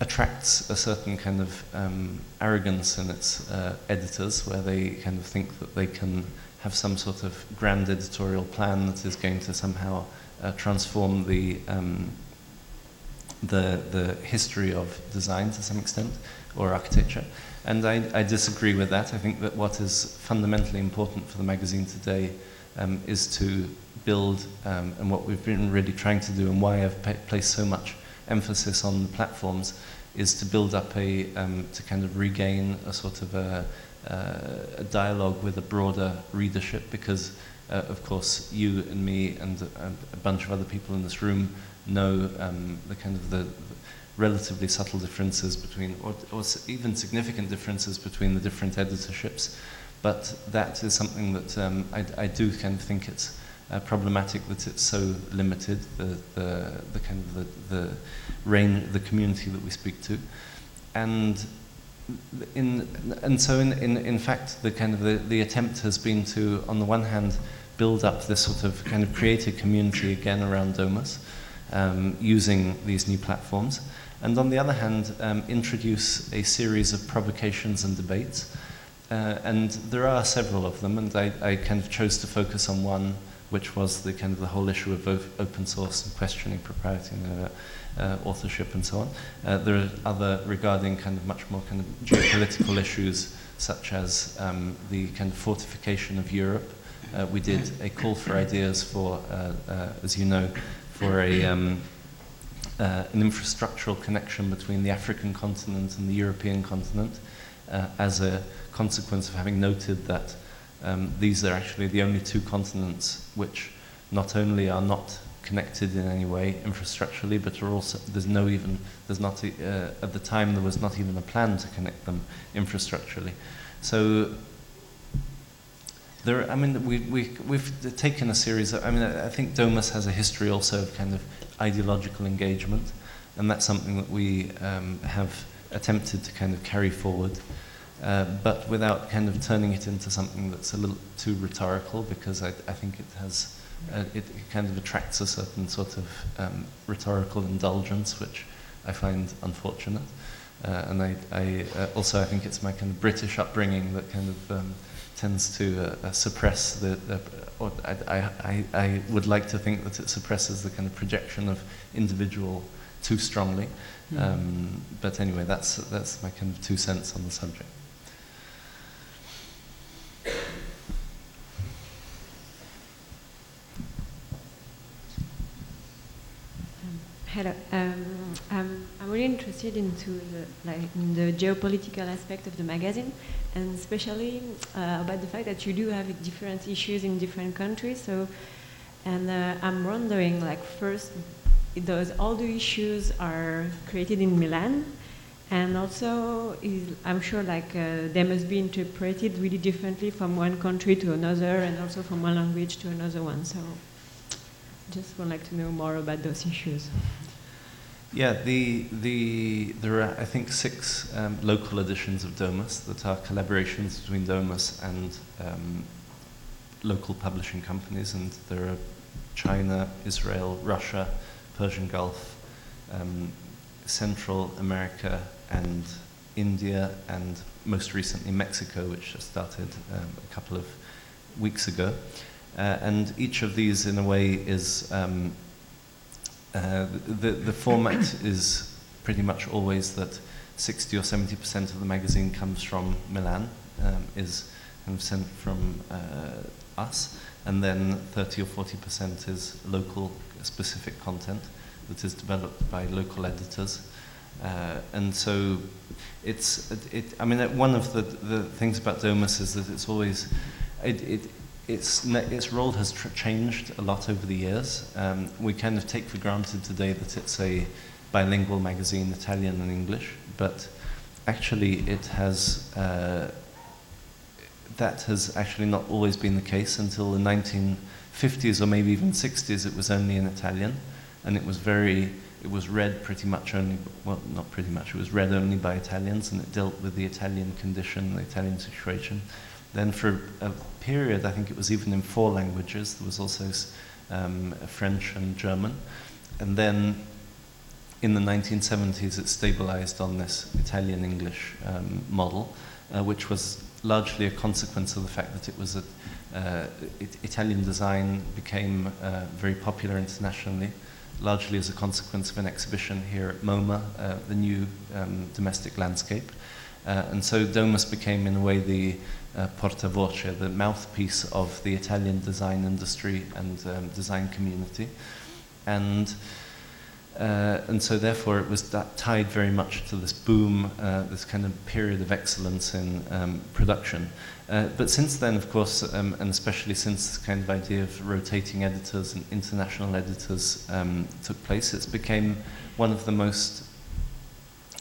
attracts a certain kind of um, arrogance in its uh, editors, where they kind of think that they can have some sort of grand editorial plan that is going to somehow uh, transform the, um, the, the history of design to some extent, or architecture. And I, I, disagree with that. I think that what is fundamentally important for the magazine today um, is to build, um, and what we've been really trying to do, and why I've placed so much emphasis on the platforms, is to build up a, um, to kind of regain a sort of a, a dialogue with a broader readership, because uh, of course you and me and a, a, bunch of other people in this room know um, the kind of the, relatively subtle differences between, or, or, even significant differences between the different editorships. But that is something that um, I, I, do kind of think it's uh, problematic that it's so limited, the, the, the kind of the, the range, the community that we speak to. And in, and so in, in, in fact, the kind of the, the attempt has been to, on the one hand, build up this sort of kind of creative community again around Domus, um, using these new platforms and on the other hand, um, introduce a series of provocations and debates. Uh, and there are several of them, and I, I, kind of chose to focus on one, which was the kind of the whole issue of open source and questioning propriety and uh, uh, authorship and so on. Uh, there are other regarding kind of much more kind of geopolitical issues, such as um, the kind of fortification of Europe. Uh, we did a call for ideas for, as you know, for a um, uh, an infrastructural connection between the African continent and the European continent uh, as a consequence of having noted that um, these are actually the only two continents which not only are not connected in any way infrastructurally, but are also there's no even there's not a, uh, at the time there was not even a plan to connect them infrastructurally. So there, I mean, we, we, we've taken a series of, I mean, I think Domus has a history also of kind of ideological engagement, and that's something that we um, have attempted to kind of carry forward, uh, but without kind of turning it into something that's a little too rhetorical, because I, I think it has, uh, it, kind of attracts a certain sort of um, rhetorical indulgence, which I find unfortunate. Uh, and I, I uh, also I think it's my kind of British upbringing that kind of um, tends to uh, uh, suppress the, the or I, I, I would like to think that it suppresses the kind of projection of individual too strongly. Mm. Um, but anyway, that's, that's my kind of two cents on the subject.
Hello. Um, I'm, I'm really interested into the, like, in the geopolitical aspect of the magazine, and especially uh, about the fact that you do have different issues in different countries. So, and uh, I'm wondering, like, first, those all the issues are created in Milan, and also, is, I'm sure, like, uh, they must be interpreted really differently from one country to another, and also from one language to another one. So. Just would like to know more about those issues.
Yeah, the, the, there are, I think, six um, local editions of Domus that are collaborations between Domus and um, local publishing companies, and there are China, Israel, Russia, Persian Gulf, um, Central America, and India, and most recently Mexico, which just started um, a couple of weeks ago. Uh, and each of these, in a way, is um, uh, the, the format is pretty much always that 60 or 70 percent of the magazine comes from Milan, um, is kind of sent from uh, us, and then 30 or 40 percent is local specific content that is developed by local editors. Uh, and so it's, it, it, I mean, one of the, the things about Domus is that it's always, it, it, its, its role has changed a lot over the years. Um, we kind of take for granted today that it's a bilingual magazine, Italian and English, but actually it has, uh, that has actually not always been the case until the 1950s or maybe even 60s it was only in Italian and it was very, it was read pretty much only, well not pretty much, it was read only by Italians and it dealt with the Italian condition, the Italian situation. Then for a period, I think it was even in four languages. There was also um, French and German. and then in the 1970s, it stabilized on this Italian English um, model, uh, which was largely a consequence of the fact that it was a, uh, it, Italian design became uh, very popular internationally, largely as a consequence of an exhibition here at MoMA, uh, the new um, domestic landscape. Uh, and so Domus became, in a way, the uh, portavoce, the mouthpiece of the Italian design industry and um, design community. And uh, and so therefore it was tied very much to this boom, uh, this kind of period of excellence in um, production. Uh, but since then, of course, um, and especially since this kind of idea of rotating editors and international editors um, took place, it's became one of the most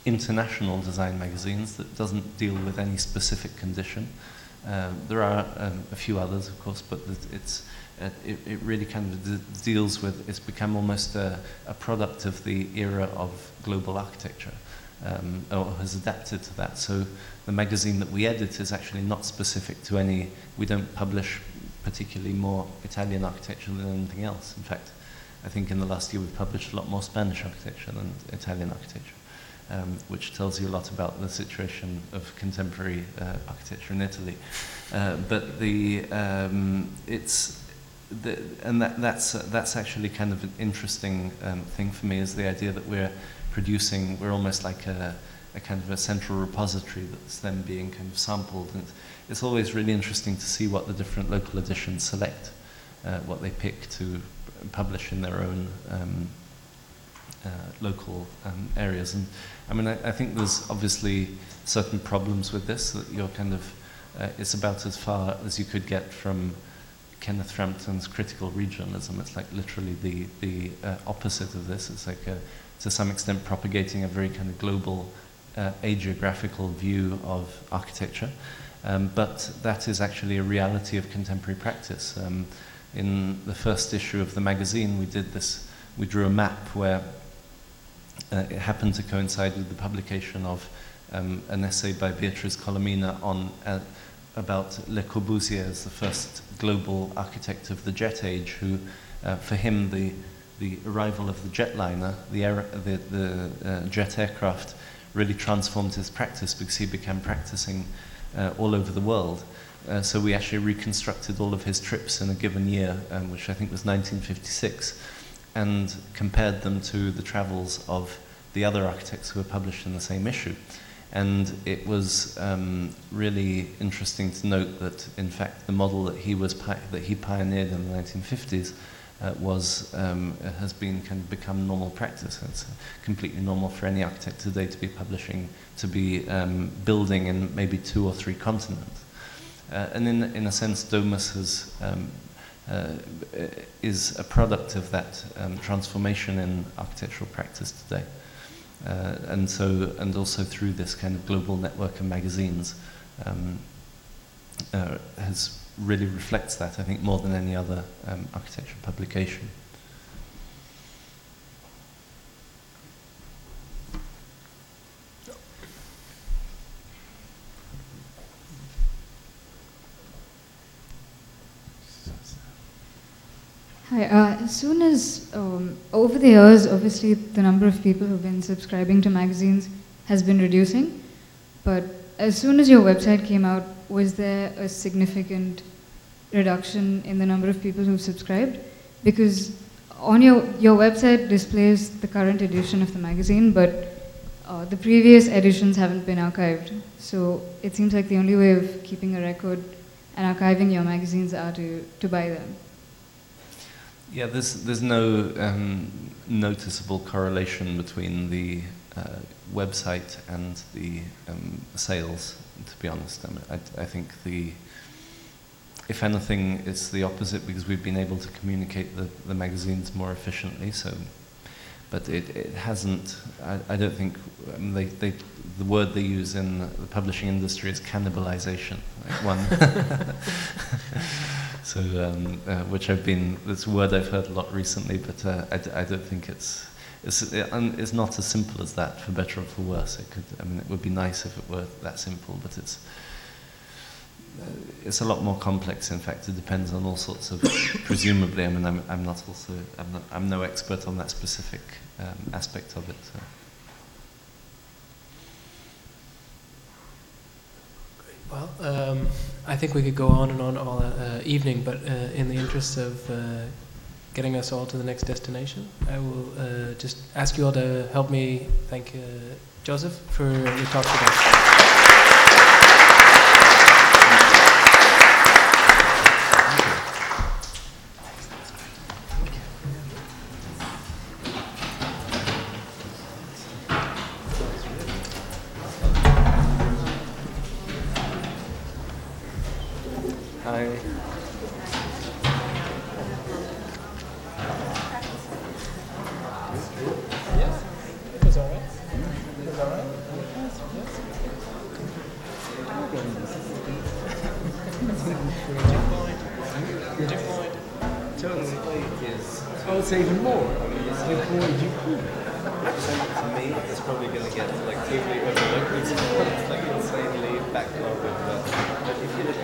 international design magazines that doesn't deal with any specific condition. Um, there are um, a few others, of course, but it's uh, it, it, really kind of deals with, it's become almost a, a, product of the era of global architecture, um, or has adapted to that. So the magazine that we edit is actually not specific to any, we don't publish particularly more Italian architecture than anything else. In fact, I think in the last year we've published a lot more Spanish architecture than Italian architecture. Um, which tells you a lot about the situation of contemporary uh, architecture in Italy. Uh, but the, um, it's, the, and that, that's, uh, that's actually kind of an interesting um, thing for me is the idea that we're producing, we're almost like a, a kind of a central repository that's then being kind of sampled. And it's always really interesting to see what the different local editions select, uh, what they pick to publish in their own um, uh, local um, areas. And I mean, I, I, think there's obviously certain problems with this, that you're kind of, uh, it's about as far as you could get from Kenneth Frampton's critical regionalism. It's like literally the, the uh, opposite of this. It's like a, to some extent propagating a very kind of global uh, ageographical view of architecture. Um, but that is actually a reality of contemporary practice. Um, in the first issue of the magazine, we did this, we drew a map where uh, it happened to coincide with the publication of um, an essay by Beatriz Colomina on uh, about Le Corbusier as the first global architect of the jet age, who, uh, for him, the, the arrival of the jetliner, the, air, the, the uh, jet aircraft, really transformed his practice because he began practicing uh, all over the world. Uh, so we actually reconstructed all of his trips in a given year, um, which I think was 1956, and compared them to the travels of the other architects who were published in the same issue. And it was um, really interesting to note that, in fact, the model that he was that he pioneered in the 1950s uh, was um, has been kind of become normal practice. It's completely normal for any architect today to be publishing, to be um, building in maybe two or three continents. Uh, and in in a sense, Domus has. Uh, is a product of that um, transformation in architectural practice today. Uh, and so, and also through this kind of global network of magazines, um, uh, has really reflects that. I think more than any other um, architecture publication.
Hi. Uh, as soon as, um, over the years, obviously the number of people who've been subscribing to magazines has been reducing. But as soon as your website came out, was there a significant reduction in the number of people who've subscribed? Because on your, your website displays the current edition of the magazine, but uh, the previous editions haven't been archived. So it seems like the only way of keeping a record and archiving your magazines are to, to buy them.
Yeah, there's, there's no um, noticeable correlation between the uh, website and the um, sales, to be honest. I, mean, I, I, think the, if anything, it's the opposite because we've been able to communicate the, the magazines more efficiently. So, but it, it hasn't. I, I don't think mean, they, they, the word they use in the publishing industry is cannibalization. Like one. So, um, uh, which I've been, this word I've heard a lot recently, but uh, I, don't think it's, it's, it, um, it's not as simple as that, for better or for worse. It could, I mean, it would be nice if it were that simple, but it's, uh, it's a lot more complex. In fact, it depends on all sorts of. presumably, I mean, I'm, I'm not also I'm, not, I'm no expert on that specific um, aspect of it. So.
Well, um, I think we could go on and on all uh, evening, but uh, in the interest of uh, getting us all to the next destination, I will uh, just ask you all to help me thank uh, Joseph for your talk today. I
would say even more. I mean, it's like, boy, you cool. To me, it's probably going to get like totally overlooked. It's like insanely backlogged. But if you look